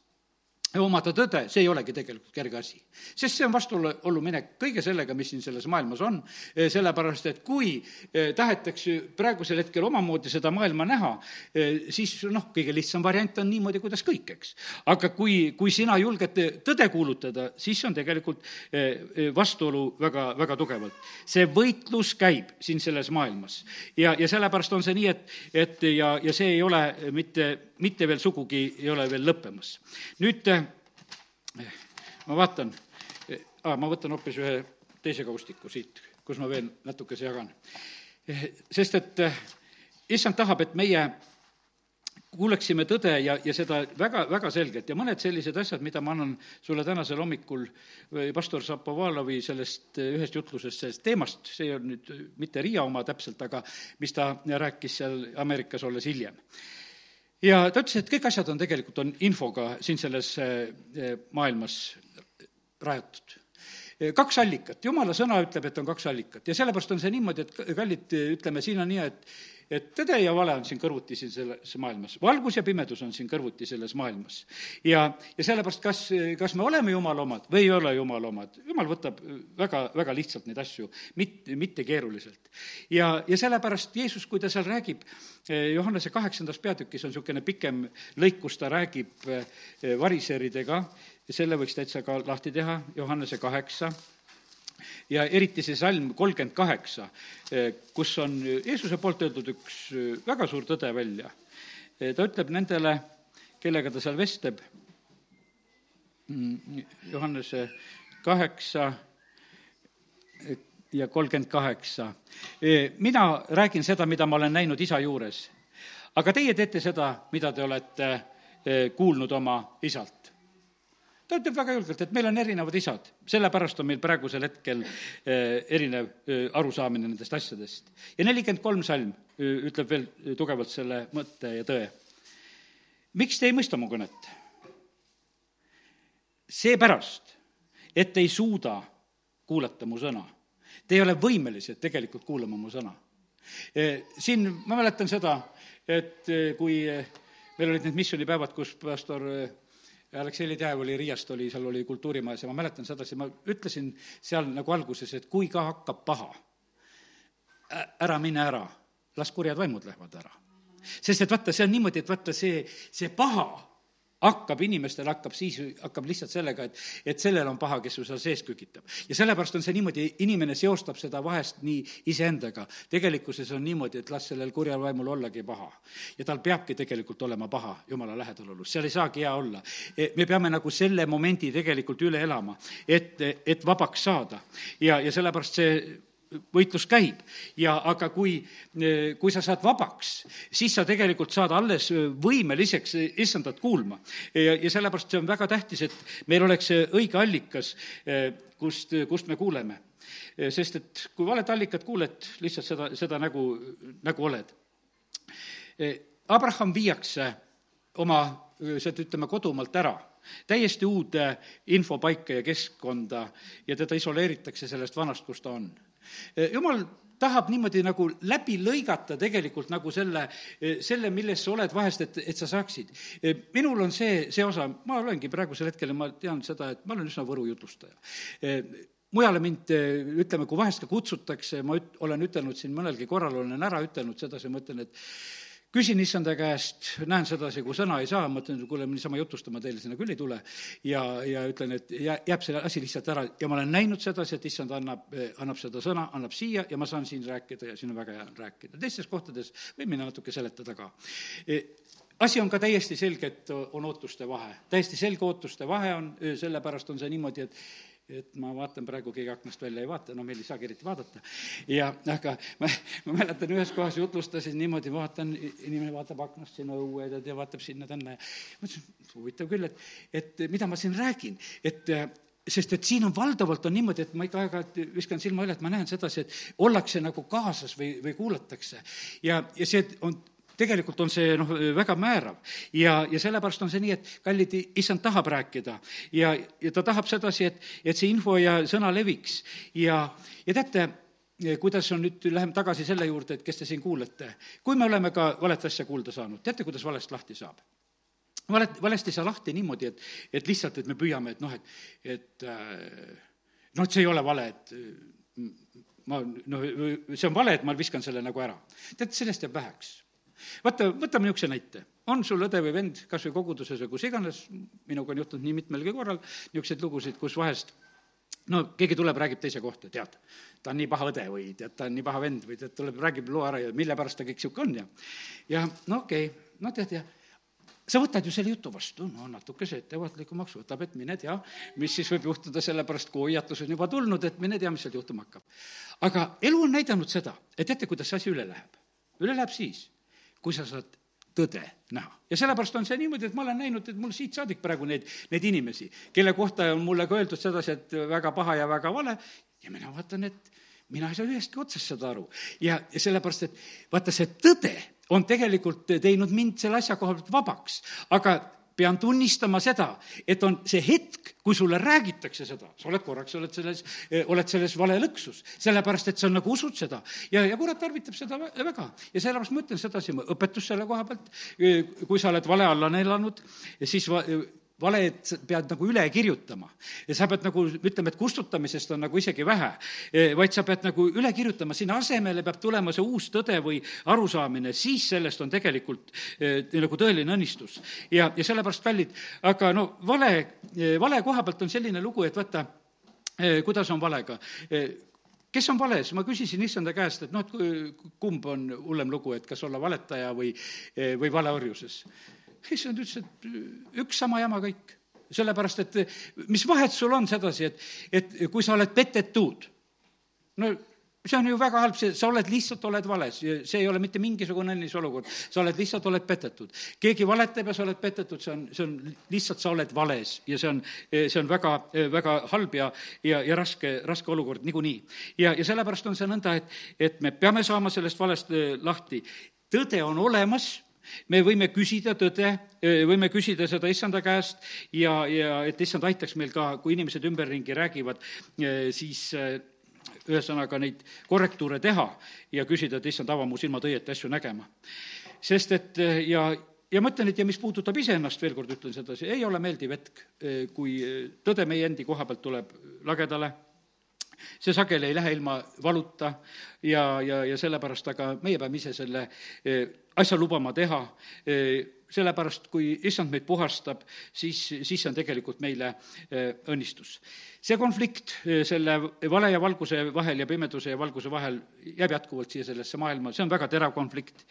A: omada tõde, see ei olegi tegelikult kerge asi. sest see on vastuollu minek kõige sellega, mis siin selles maailmas on, eh, sellepärast et kui eh, tahetakse praegusel hetkel omamoodi seda maailma näha, eh, siis noh, kõige lihtsam variant on niimoodi, kuidas kõik, eks. aga kui, kui sina julged tõde kuulutada, siis on tegelikult vastuolu väga, väga tugevalt. see võitlus käib siin selles maailmas ja, ja sellepärast on see nii, et, et ja, ja see ei ole mitte mitte veel sugugi ei ole veel lõppemas. nüüd eh, ma vaatan, eh, ma võtan hoopis ühe teise kaustiku siit, kus ma veel natukese jagan. Eh, sest et issand tahab, et meie kuuleksime tõde ja, ja seda väga, väga selgelt ja mõned sellised asjad, mida ma annan sulle tänasel hommikul pastor Zapovalovi sellest ühest jutlusest, sellest teemast, see on nüüd mitte Riia oma täpselt, aga mis ta rääkis seal Ameerikas olles hiljem ja ta ütles, et kõik asjad on tegelikult, on infoga siin selles maailmas rajatud. Kaks allikat, jumala sõna ütleb, et on kaks allikat. Ja sellepärast on see niimoodi, et kallid, ütleme, siin on nii, et et tõde ja vale on siin kõrvuti siin selles maailmas, valgus ja pimedus on siin kõrvuti selles maailmas. ja, ja sellepärast, kas, kas me oleme jumala omad või ei ole jumala omad, jumal võtab väga, väga lihtsalt neid asju, mitte, mitte keeruliselt. ja, ja sellepärast Jeesus, kui ta seal räägib, Johannese kaheksandas peatükis on niisugune pikem lõik, kus ta räägib variseridega, selle võiks täitsa ka lahti teha, Johannese kaheksa ja eriti see salm kolmkümmend kaheksa, kus on Jeesuse poolt öeldud üks väga suur tõde välja. ta ütleb nendele, kellega ta seal vestleb, Johannese kaheksa ja kolmkümmend kaheksa. mina räägin seda, mida ma olen näinud isa juures, aga teie teete seda, mida te olete kuulnud oma isalt ta ütleb väga julgelt, et meil on erinevad isad, sellepärast on meil praegusel hetkel eh, erinev eh, arusaamine nendest asjadest. ja nelikümmend kolm salm eh, ütleb veel tugevalt selle mõtte ja tõe. miks te ei mõista mu kõnet? seepärast, et ei suuda kuulata mu sõna. Te ei ole võimelised tegelikult kuulama mu sõna. Siin ma mäletan seda, et kui meil olid need missioonipäevad, kus pastor Aleksei Ledejev oli Riiast, oli, seal oli kultuurimajas ja ma mäletan sedasi, ma ütlesin seal nagu alguses, et kui ka hakkab paha, ära mine ära, las kurjad vaimud lähevad ära. sest et vaata, see on niimoodi, et vaata, see, see paha hakkab inimestel, hakkab siis, hakkab lihtsalt sellega, et, et sellel on paha, kes su seal sees kükitab. ja sellepärast on see niimoodi, inimene seostab seda vahest nii iseendaga. tegelikkuses on niimoodi, et las sellel kurjal vaimul ollagi paha. ja tal peabki tegelikult olema paha jumala lähedalolus, seal ei saagi hea olla. E, me peame nagu selle momendi tegelikult üle elama, et, et vabaks saada. ja, ja sellepärast see võitlus käib ja aga kui, kui sa saad vabaks, siis sa tegelikult saad alles võimeliseks issandat kuulma. ja, ja sellepärast see on väga tähtis, et meil oleks see õige allikas, kust, kust me kuuleme. sest et kui valet allikat kuuled, lihtsalt seda, seda nägu, nägu oled. Abraham viiakse oma sealt, ütleme, kodumaalt ära täiesti uude infopaika ja keskkonda ja teda isoleeritakse sellest vanast, kus ta on Eh, jumal tahab niimoodi nagu läbi lõigata tegelikult nagu selle, eh, selle, milles sa oled vahest, et, et sa saaksid. Eh, minul on see, see osa, ma olengi praegusel hetkel ja ma tean seda, et ma olen üsna Võru jutlustaja mujale mind, ütleme, kui vahest ka kutsutakse, ma üt-, olen ütelnud siin mõnelgi korral, olen ära ütelnud sedasi, ma ütlen, et küsin issanda käest, näen sedasi, kui sõna ei saa, mõtlen, kuule, niisama jutustama teile sinna küll ei tule, ja, ja ütlen, et jää, jääb see asi lihtsalt ära. Ja ma olen näinud sedasi, et issand annab, annab seda sõna, annab siia ja ma saan siin rääkida ja siin on väga hea rääkida. teistes kohtades võin minna natuke seletada ka. E, asi on ka täiesti selge, et on ootuste vahe, täiesti selge ootuste vahe on, sellepärast on see niimoodi, et et ma vaatan praegu, keegi aknast välja ei vaata, no meil ei saagi eriti vaadata. ja aga ma, ma mäletan, ühes kohas jutlustasin niimoodi, vaatan, inimene vaatab aknast sinna õue ja vaatab sinna-tänna ja mõtlesin, huvitav küll, et, et mida ma siin räägin, et sest et siin on valdavalt on niimoodi, et ma ikka aeg-ajalt viskan silma üle, et ma näen sedasi, et ollakse nagu kaasas või, või kuulatakse. ja, ja see on tegelikult on see noh, väga määrav ja, ja sellepärast on see nii, et kallid, issand tahab rääkida ja, ja ta tahab sedasi, et, et see info ja sõna leviks ja, ja teate, kuidas on nüüd, läheme tagasi selle juurde, et kes te siin kuulete. kui me oleme ka valet asja kuulda saanud, teate, kuidas valest lahti saab? valet, valesti ei saa lahti niimoodi, et, et lihtsalt, et me püüame, et noh, et, et noh, et see ei ole vale, et ma noh, see on vale, et ma viskan selle nagu ära. tead, sellest jääb väheks vaata, võtame niisuguse näite. on sul õde või vend kas või koguduses või kus iganes, minuga on juhtunud nii mitmelgi korral niisuguseid lugusid, kus vahest no keegi tuleb, räägib teise kohta, tead, ta on nii paha õde või tead, ta on nii paha vend või tead, tuleb, räägib loo ära ja mille pärast ta kõik niisugune on ja ja no okei okay,, no tead, ja sa võtad ju selle jutu vastu, no natukese ettevaatlikuks, võtab, et mine tea, mis siis võib juhtuda, sellepärast kui hoiatus on juba tulnud, et mine tea, mis seal juhtuma hakkab. aga elu on näidanud seda, et teate, kuidas see asi üle läheb? üle läheb siis, kui sa saad tõde näha. ja sellepärast on see niimoodi, et ma olen näinud, et mul siit saadik praegu neid, neid inimesi, kelle kohta on mulle ka öeldud sedasi, et väga paha ja väga vale, ja mina vaatan, et mina ei saa ühestki otsast seda aru. ja, ja sellepärast, et vaata, see tõde on tegelikult teinud mind selle asja koha pealt vabaks, aga pean tunnistama seda, et on see hetk, kui sulle räägitakse seda, sa oled korraks, oled selles, oled selles valelõksus, sellepärast et sa nagu usud seda. ja, ja kurat tarvitab seda väga. Ja sellepärast ma ütlen sedasi, õpetus selle koha pealt, kui sa oled vale alla neelanud, siis va, valed pead nagu üle kirjutama. ja sa pead nagu, ütleme, et kustutamisest on nagu isegi vähe, e, vaid sa pead nagu üle kirjutama, sinna asemele peab tulema see uus tõde või arusaamine, siis sellest on tegelikult eh, nagu tõeline õnnistus. ja, ja sellepärast, kallid, aga no vale, e, vale koha pealt on selline lugu, et vaata eh,, kuidas on valega eh, kes on vales, ma küsisin issanda käest, et noh, et kumb on hullem lugu, et kas olla valetaja või, või valeorjuses issand ütles, et üks sama jama kõik. sellepärast, et mis vahet sul on sedasi, et, et kui sa oled petetud, no see on ju väga halb, see, sa oled, lihtsalt oled vales, see ei ole mitte mingisugune õnnis olukord, sa oled, lihtsalt oled petetud. keegi valetab ja sa oled petetud, see on, see on, lihtsalt sa oled vales ja see on, see on väga, väga halb ja, ja, ja raske, raske olukord niikuinii. ja, ja sellepärast on see nõnda, et, et me peame saama sellest valest lahti. tõde on olemas me võime küsida tõde, võime küsida seda issanda käest ja, ja et issand aitaks meil ka, kui inimesed ümberringi räägivad, siis ühesõnaga neid korrektuure teha ja küsida, et issand, ava mu silmad õieti asju nägema. sest et ja, ja ma ütlen, et ja mis puudutab iseennast, veel kord ütlen sedasi, ei ole meeldiv hetk, kui tõde meie endi koha pealt tuleb lagedale see sageli ei lähe ilma valuta ja, ja, ja sellepärast aga meie peame ise selle asja lubama teha, eh, sellepärast kui issand meid puhastab, siis, siis see on tegelikult meile eh, õnnistus see konflikt eh, selle vale ja valguse vahel ja pimeduse ja valguse vahel jääb jätkuvalt siia sellesse maailma, see on väga terav konflikt.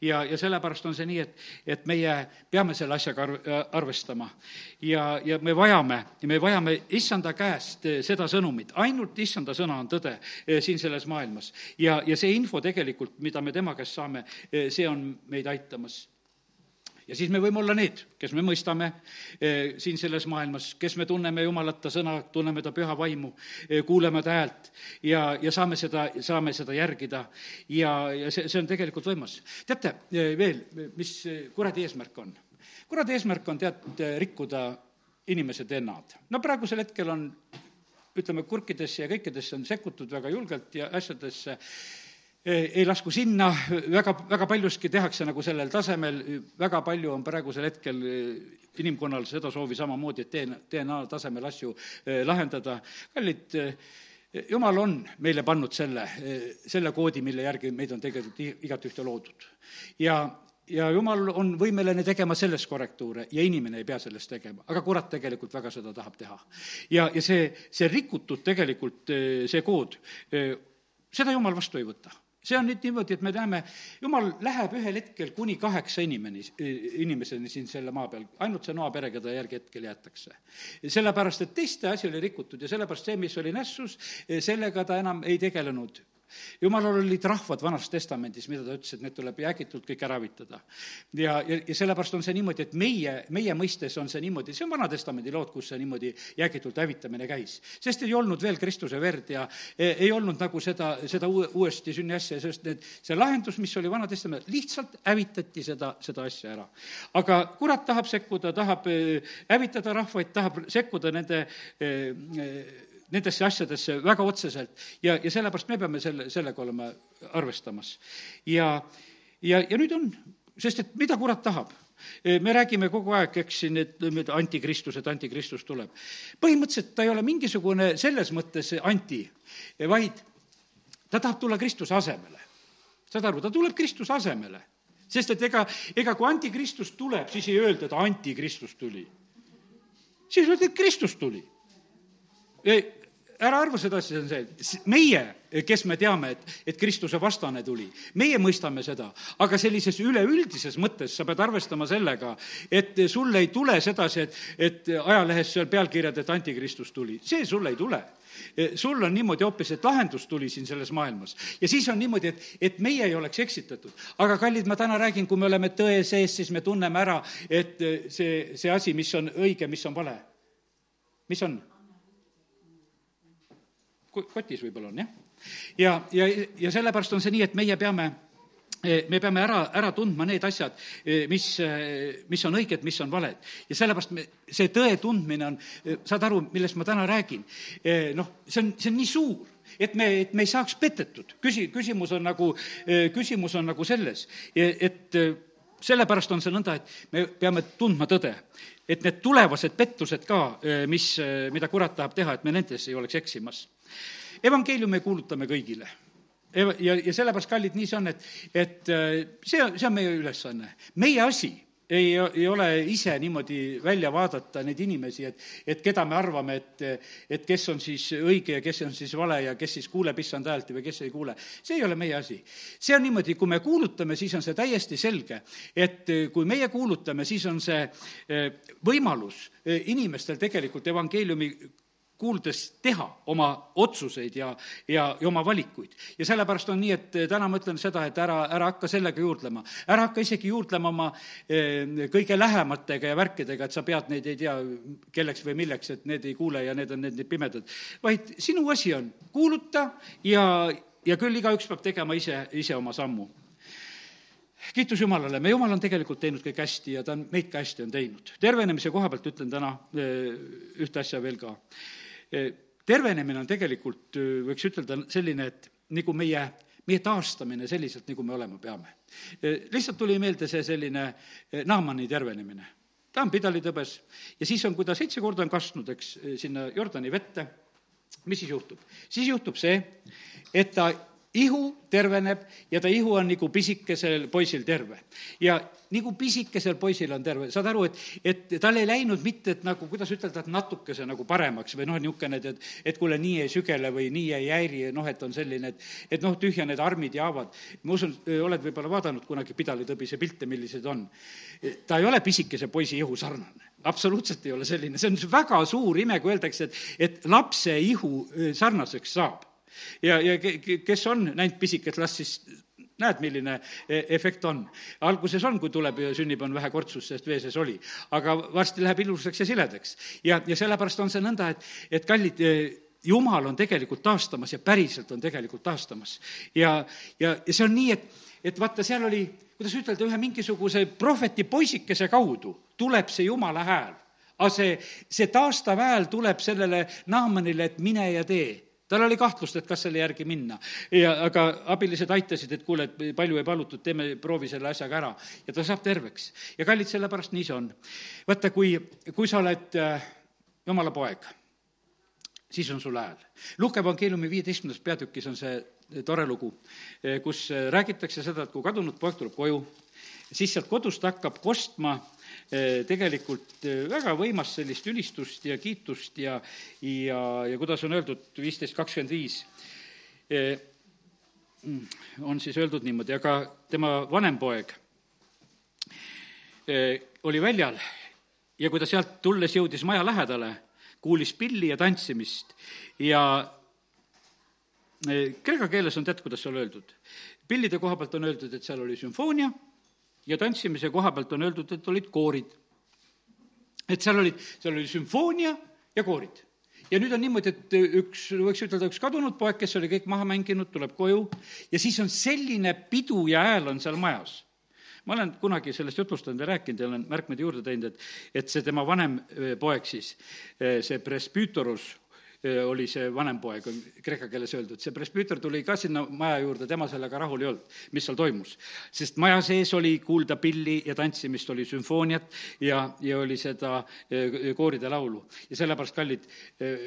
A: ja, ja sellepärast on see nii, et, et meie peame selle asjaga arv-, arvestama. ja, ja me vajame, me vajame issanda käest seda sõnumit, ainult issanda sõna on tõde siin selles maailmas. ja, ja see info tegelikult, mida me tema käest saame, see on meid aitamas ja siis me võime olla need, kes me mõistame eh, siin selles maailmas, kes me tunneme Jumalat, ta sõna, tunneme ta püha vaimu eh,, kuuleme ta häält ja, ja saame seda, saame seda järgida. ja, ja see, see on tegelikult võimas. teate eh, veel, mis kuradi eesmärk on? kuradi eesmärk on tead, rikkuda inimese DNA-d. no praegusel hetkel on ütleme, kurkidesse ja kõikidesse on sekkutud väga julgelt ja asjadesse ei lasku sinna, väga, väga paljuski tehakse nagu sellel tasemel, väga palju on praegusel hetkel eh, inimkonnal seda soovi samamoodi, et DNA, DNA tasemel asju eh, lahendada. kallid, eh, jumal on meile pannud selle, selle koodi, mille järgi meid on tegelikult igatühte loodud. ja, ja jumal on võimeline tegema selles korrektuure ja inimene ei pea sellest tegema, aga kurat tegelikult väga seda tahab teha. ja, ja see, see rikutud tegelikult, see kood, seda jumal vastu ei võta see on nüüd niimoodi, et me näeme, jumal läheb ühel hetkel kuni kaheksa inimeni, inimeseni siin selle maa peal, ainult see Noa pere, keda järgi hetkel jäetakse. sellepärast, et teiste asi oli rikutud ja sellepärast see, mis oli nässus, sellega ta enam ei tegelenud jumalal olid rahvad Vanas Testamendis, mida ta ütles, et need tuleb jäägitult kõik ära hävitada. ja, ja, ja sellepärast on see niimoodi, et meie, meie mõistes on see niimoodi, see on Vana Testamendi lood, kus see niimoodi jäägitult hävitamine käis. sest ei olnud veel Kristuse verd ja e, ei olnud nagu seda, seda uue, uuesti sünni asja, sest need, see lahendus, mis oli Vana Testament, lihtsalt hävitati seda, seda asja ära. aga kurat tahab sekkuda, tahab e, hävitada rahvaid, tahab sekkuda nende e, nendesse asjadesse väga otseselt ja, ja sellepärast me peame selle, sellega olema arvestamas. ja, ja, ja nüüd on, sest et mida kurat tahab? me räägime kogu aeg, eks siin, et, et antikristus, et antikristus tuleb. põhimõtteliselt ta ei ole mingisugune selles mõttes anti, vaid ta tahab tulla Kristuse asemele. saad aru, ta tuleb Kristuse asemele. sest et ega, ega kui antikristus tuleb, siis ei öelda, et antikristus tuli. siis öeldi, et Kristus tuli ära arva sedasi, see on see, meie, kes me teame, et, et Kristuse vastane tuli, meie mõistame seda, aga sellises üleüldises mõttes sa pead arvestama sellega, et sul ei tule sedasi, et, et ajalehes seal pealkirjad, et antikristus tuli, see sul ei tule sul on niimoodi hoopis, et lahendus tuli siin selles maailmas. ja siis on niimoodi, et, et meie ei oleks eksitatud. aga kallid, ma täna räägin, kui me oleme tõe sees, siis me tunneme ära, et see, see asi, mis on õige, mis on vale. mis on? Kotis võib-olla on, jah. ja, ja, ja sellepärast on see nii, et meie peame me peame ära, ära tundma need asjad, mis, mis on õiged, mis on valed. ja sellepärast me, see tõe tundmine on, saad aru, millest ma täna räägin? noh, see on, see on nii suur et me, et me ei saaks petetud. küsi-, küsimus on nagu, küsimus on nagu selles, et sellepärast on see nõnda, et me peame tundma tõde. Et need tulevased pettused ka, mis, mida kurat tahab teha, et me nendes ei oleks eksimas. evangeeliumi kuulutame kõigile ja, ja sellepärast, kallid, nii see on, et, et see, see on meie ülesanne. meie asi ei, ei ole ise niimoodi välja vaadata neid inimesi, et, et keda me arvame, et, et kes on siis õige ja kes on siis vale ja kes siis kuuleb issand häält või kes ei kuule. see ei ole meie asi. see on niimoodi, kui me kuulutame, siis on see täiesti selge, et kui meie kuulutame, siis on see eh, võimalus eh, inimestel tegelikult evangeeliumi kuuldes teha oma otsuseid ja, ja, ja oma valikuid. ja sellepärast on nii, et täna ma ütlen seda, et ära, ära hakka sellega juurdlema. ära hakka isegi juurdlema oma eh, kõige lähematega ja värkidega, et sa pead neid, ei tea, kelleks või milleks, et need ei kuule ja need on need, need pimedad. vaid sinu asi on kuuluta ja, ja küll igaüks peab tegema ise, ise oma sammu kiitus Jumalale, me Jumal on tegelikult teinud kõik hästi ja ta on meid ka hästi on teinud. tervenemise koha pealt ütlen täna eh, ühte asja veel ka tervenemine on tegelikult, võiks ütelda, selline, et nagu meie, meie taastamine selliselt, nagu me olema peame. lihtsalt tuli meelde see selline Naamani tervenemine. ta on pidalitõbes ja siis on, kui ta seitse korda on kastnud, eks, sinna Jordani vette, mis siis juhtub? siis juhtub see, et ta ihu terveneb ja ta ihu on nagu pisikesel poisil terve. ja nagu pisikesel poisil on terve, saad aru, et, et tal ei läinud mitte, et nagu, kuidas ütelda, et natukese nagu paremaks või noh, niisugune, et, et, et kuule, nii ei sügele või nii ei häiri, noh, et on selline, et, et noh, tühja need armid ja haavad. ma usun, oled võib-olla vaadanud kunagi pidalitõbise pilte, millised on. ta ei ole pisikese poisi ihu sarnane absoluutselt ei ole selline, see on väga suur ime, kui öeldakse, et, et lapse ihu sarnaseks saab ja, ja kes on näinud pisiket last, siis näed, milline e-, efekt on. alguses on, kui tuleb ja sünnib, on vähe kortsust, sest vee sees oli. aga varsti läheb ilusaks ja siledaks. ja, ja sellepärast on see nõnda, et, et kallid, e, jumal on tegelikult taastamas ja päriselt on tegelikult taastamas. ja, ja, ja see on nii, et, et vaata, seal oli, kuidas ütelda, ühe mingisuguse prohveti poisikese kaudu tuleb see jumala hääl. aga see, see taastav hääl tuleb sellele Naamanile, et mine ja tee tal oli kahtlust, et kas selle järgi minna. ja aga abilised aitasid, et kuule, et palju ei palutud, teeme, proovi selle asjaga ära. ja ta saab terveks. ja kallid, sellepärast nii see on. vaata, kui, kui sa oled äh, jumala poeg, siis on sul hääl. Luuke evangeeliumi viieteistkümnendas peatükis on see tore lugu, äh, kus äh, räägitakse seda, et kui kadunud poeg tuleb koju, siis sealt kodust hakkab kostma tegelikult väga võimas sellist ülistust ja kiitust ja, ja, ja kuidas on öeldud, viisteist kakskümmend viis, on siis öeldud niimoodi, aga tema vanem poeg oli väljal ja kui ta sealt tulles jõudis maja lähedale, kuulis pilli ja tantsimist ja kreeka keeles on tead, kuidas seal öeldud? pillide koha pealt on öeldud, et seal oli sümfoonia ja tantsimise koha pealt on öeldud, et olid koorid. et seal olid, seal oli sümfoonia ja koorid. ja nüüd on niimoodi, et üks, võiks ütelda, üks kadunud poeg, kes oli kõik maha mänginud, tuleb koju ja siis on selline pidu ja hääl on seal majas ma olen kunagi sellest jutustanud ja rääkinud ja olen märkmeid juurde teinud, et, et see tema vanem poeg siis, see presbüütorus, oli see vanem poeg, on kreeka keeles öeldud, see presbüüter tuli ka sinna maja juurde, tema sellega rahul ei olnud, mis seal toimus. sest maja sees oli kuulda pilli ja tantsimist, oli sümfooniat ja, ja oli seda kooride laulu. ja sellepärast, kallid,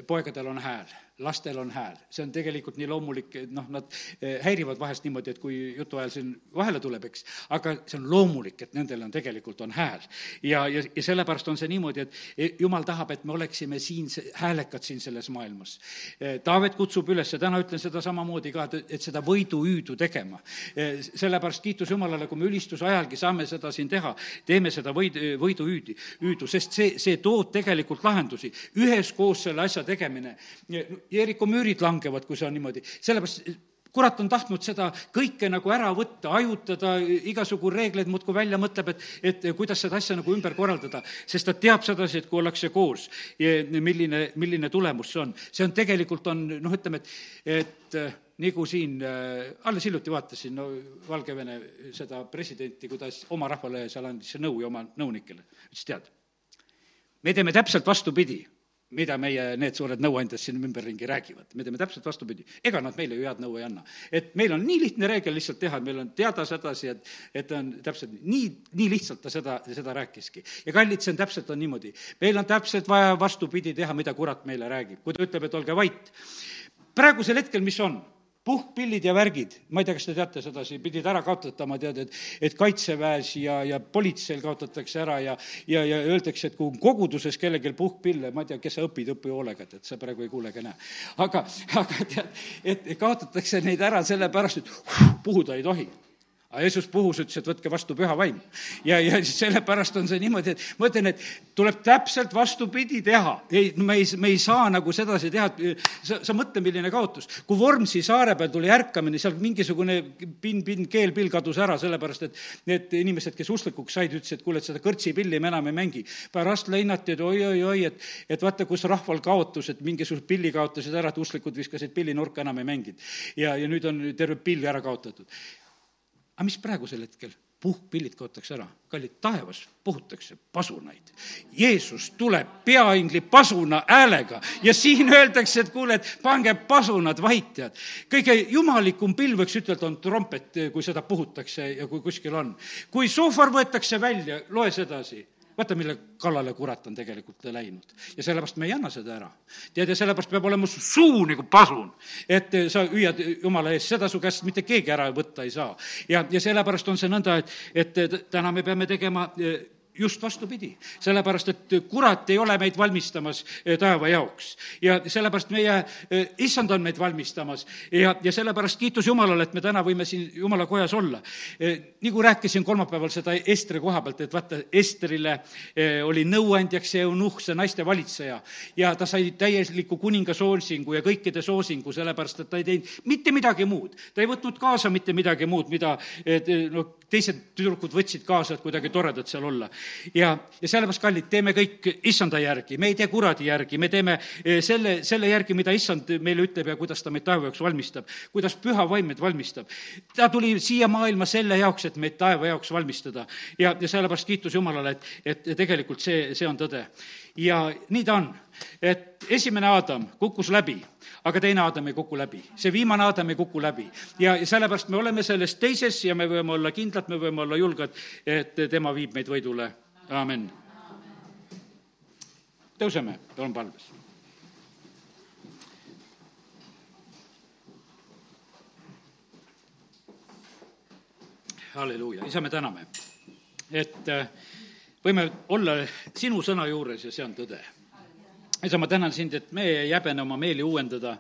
A: poegadel on hääl lastel on hääl, see on tegelikult nii loomulik, et noh, nad eh, häirivad vahest niimoodi, et kui jutu ajal siin vahele tuleb, eks, aga see on loomulik, et nendel on tegelikult on hääl. ja, ja, ja sellepärast on see niimoodi, et eh, jumal tahab, et me oleksime siin häälekad siin selles maailmas. Eh, Taavet kutsub üles, täna ütlen seda samamoodi ka, et, et seda võiduhüüdu tegema. sellepärast kiitus Jumalale, kui me ülistuse ajalgi saame seda siin teha, teeme seda võid, võiduhüüdi, hüüdu, sest see, see toob tegelikult lahendusi. üheskoos selle asja tegemine Jeeriku müürid langevad, kui see on niimoodi. sellepärast kurat on tahtnud seda kõike nagu ära võtta, hajutada, igasugu reegleid muudkui välja mõtleb, et, et kuidas seda asja nagu ümber korraldada, sest ta teab sedasi, et kui ollakse koos, milline, milline tulemus see on. see on tegelikult on noh, ütleme, et, et nagu siin äh,, alles hiljuti vaatasin no Valgevene seda presidenti, kuidas oma rahvale seal andis nõu ja oma nõunikele. ütles, tead, me teeme täpselt vastupidi mida meie need suured nõuandjad siin ümberringi räägivad. me teeme täpselt vastupidi. ega nad meile ju head nõu ei anna. et meil on nii lihtne reegel lihtsalt teha, meil on teada sedasi, et, et on täpselt nii, nii lihtsalt ta seda, seda rääkiski. ja kallid, see on täpselt, on niimoodi. meil on täpselt vaja vastupidi teha, mida kurat meile räägib. kui ta ütleb, et olge vait. praegusel hetkel, mis on? Puhkpillid ja värgid, ma ei tea, kas te teate sedasi, pidid ära kaotatama, tead, et, et kaitseväes ja, ja politseil kaotatakse ära ja, ja, ja öeldakse, et kui koguduses kellelgi puhkpille, ma ei tea, kes sa õpid, õpi hoolega, et sa praegu ei kuule ega näe. aga, aga tead, et kaotatakse neid ära sellepärast, et uh, puhuda ei tohi aga Jeesus puhus, ütles, et võtke vastu püha vaim. ja, ja sellepärast on see niimoodi, et ma ütlen, et tuleb täpselt vastupidi teha. ei, me ei, me ei saa nagu sedasi teha, et sa, sa mõtle, milline kaotus. kui Vormsi saare peal tuli ärkamine, seal mingisugune pinn, pinn, keelpill kadus ära, sellepärast et need inimesed, kes usklikuks said, ütlesid, et kuule, et seda kõrtsipilli me enam ei mängi. pärast leinati, et oi-oi-oi, et, et vaata, kus rahval kaotus, et mingisugused pilli kaotasid ära, et usklikud viskasid pilli nurka, enam ei mänginud. ja, ja nüüd on terve pill ära kaotatud aga mis praegusel hetkel? puhkpillid kaotakse ära. kallid, taevas puhutakse pasunaid. Jeesus tuleb peaingli pasuna häälega ja siin öeldakse, et kuule, et pange pasunad vait, tead. kõige jumalikum pill, võiks ütelda, on trompet, kui seda puhutakse ja kui kuskil on. kui sohvar võetakse välja, loe sedasi vaata, mille kallale kurat on tegelikult läinud. ja sellepärast me ei anna seda ära. tead, ja sellepärast peab olema su suu nagu pasun, et sa hüüad Jumala eest, seda su käest mitte keegi ära võtta ei saa. ja, ja sellepärast on see nõnda, et, et täna me peame tegema just vastupidi, sellepärast et kurat ei ole meid valmistamas eh, taeva jaoks. ja sellepärast meie eh, issand on meid valmistamas ja, ja sellepärast kiitus Jumalale, et me täna võime siin Jumala kojas olla. Eh, nagu rääkisin kolmapäeval seda Estri koha pealt, et vaata, Estrile oli nõuandjaks see eunuhh, see naiste valitseja, ja ta sai täieliku kuninga soosingu ja kõikide soosingu, sellepärast et ta ei teinud mitte midagi muud. ta ei võtnud kaasa mitte midagi muud, mida noh, teised tüdrukud võtsid kaasa, et kuidagi toredad seal olla. Ja, ja sellepärast, kallid, teeme kõik issanda järgi, me ei tee kuradi järgi, me teeme eh, selle, selle järgi, mida issand meile ütleb ja kuidas ta meid taeva jaoks valmistab, kuidas püha vaim meid valmistab. ta tuli siia maailma selle jaoks, et meid taeva jaoks valmistada. ja, ja sellepärast kiitus Jumalale, et, et tegelikult see, see on tõde. Ja nii ta on, et esimene Aadam kukkus läbi aga teine Aadam ei kuku läbi. see viimane Aadam ei kuku läbi. ja, ja sellepärast me oleme selles teises ja me võime olla kindlad, me võime olla julged, et tema viib meid võidule. amin. tõuseme, palun palves. halleluuja, isa, me täname, et äh, võime olla sinu sõna juures ja see on tõde isa, ma tänan sind, et me ei häbene oma meeli uuendada.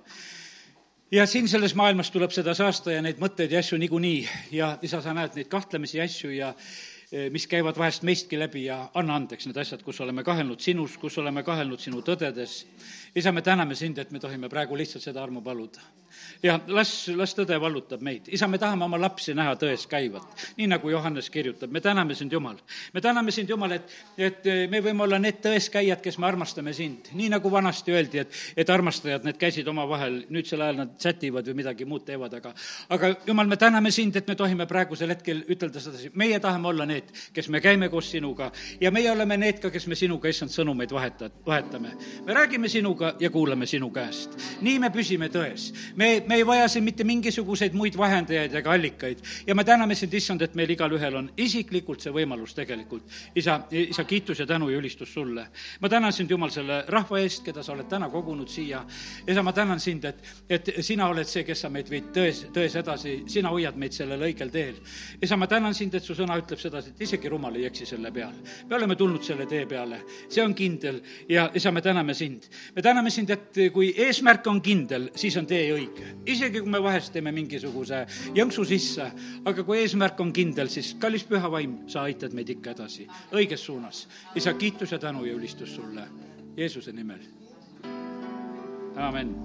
A: ja siin selles maailmas tuleb seda saasta ja neid mõtteid ja asju niikuinii ja isa, sa näed neid kahtlemisi asju ja mis käivad vahest meistki läbi ja anna andeks need asjad, kus oleme kahelnud sinus, kus oleme kahelnud sinu tõdedes. isa, me täname sind, et me tohime praegu lihtsalt seda armu paluda ja las, las tõde vallutab meid. isa, me tahame oma lapsi näha tões käivat, nii nagu Johannes kirjutab, me täname sind, Jumal. me täname sind, Jumal, et, et me võime olla need tõeskäijad, kes me armastame sind. nii nagu vanasti öeldi, et, et armastajad, need käisid omavahel, nüüdsel ajal nad sätivad või midagi muud teevad, aga aga Jumal, me täname sind, et me tohime praegusel hetkel ütelda sedasi, meie tahame olla need, kes me käime koos sinuga ja meie oleme need ka, kes me sinuga, issand, sõnumeid vahetad, vahetame. me räägime sinuga ja kuulame sinu käest. nii me püsime tões. me, me ei vaja siin mitte mingisuguseid muid vahendajaid ega allikaid. ja me täname sind, issand, et meil igalühel on isiklikult see võimalus tegelikult. isa, isa, kiitus ja tänu ja ülistus sulle. ma tänan sind, Jumal, selle rahva eest, keda sa oled täna kogunud siia. isa, ma tänan sind, et, et sina oled see, kes sa meid viid tões, tões edasi, sina hoiad meid sellel õigel teel. isa, ma tänan sind, et su sõna ütleb sedasi, et isegi rumal ei eksi selle peal. me oleme tulnud selle tee peale, see on kindel ja isa, me täname sind. me täname sind, et kui eesmärk on kindel, siis on tee õige isegi kui me vahest teeme mingisuguse jõnksu sisse, aga kui eesmärk on kindel, siis kallis püha vaim, sa aitad meid ikka edasi õiges suunas. isa, kiitus ja tänu ja ülistus sulle Jeesuse nimel. amin.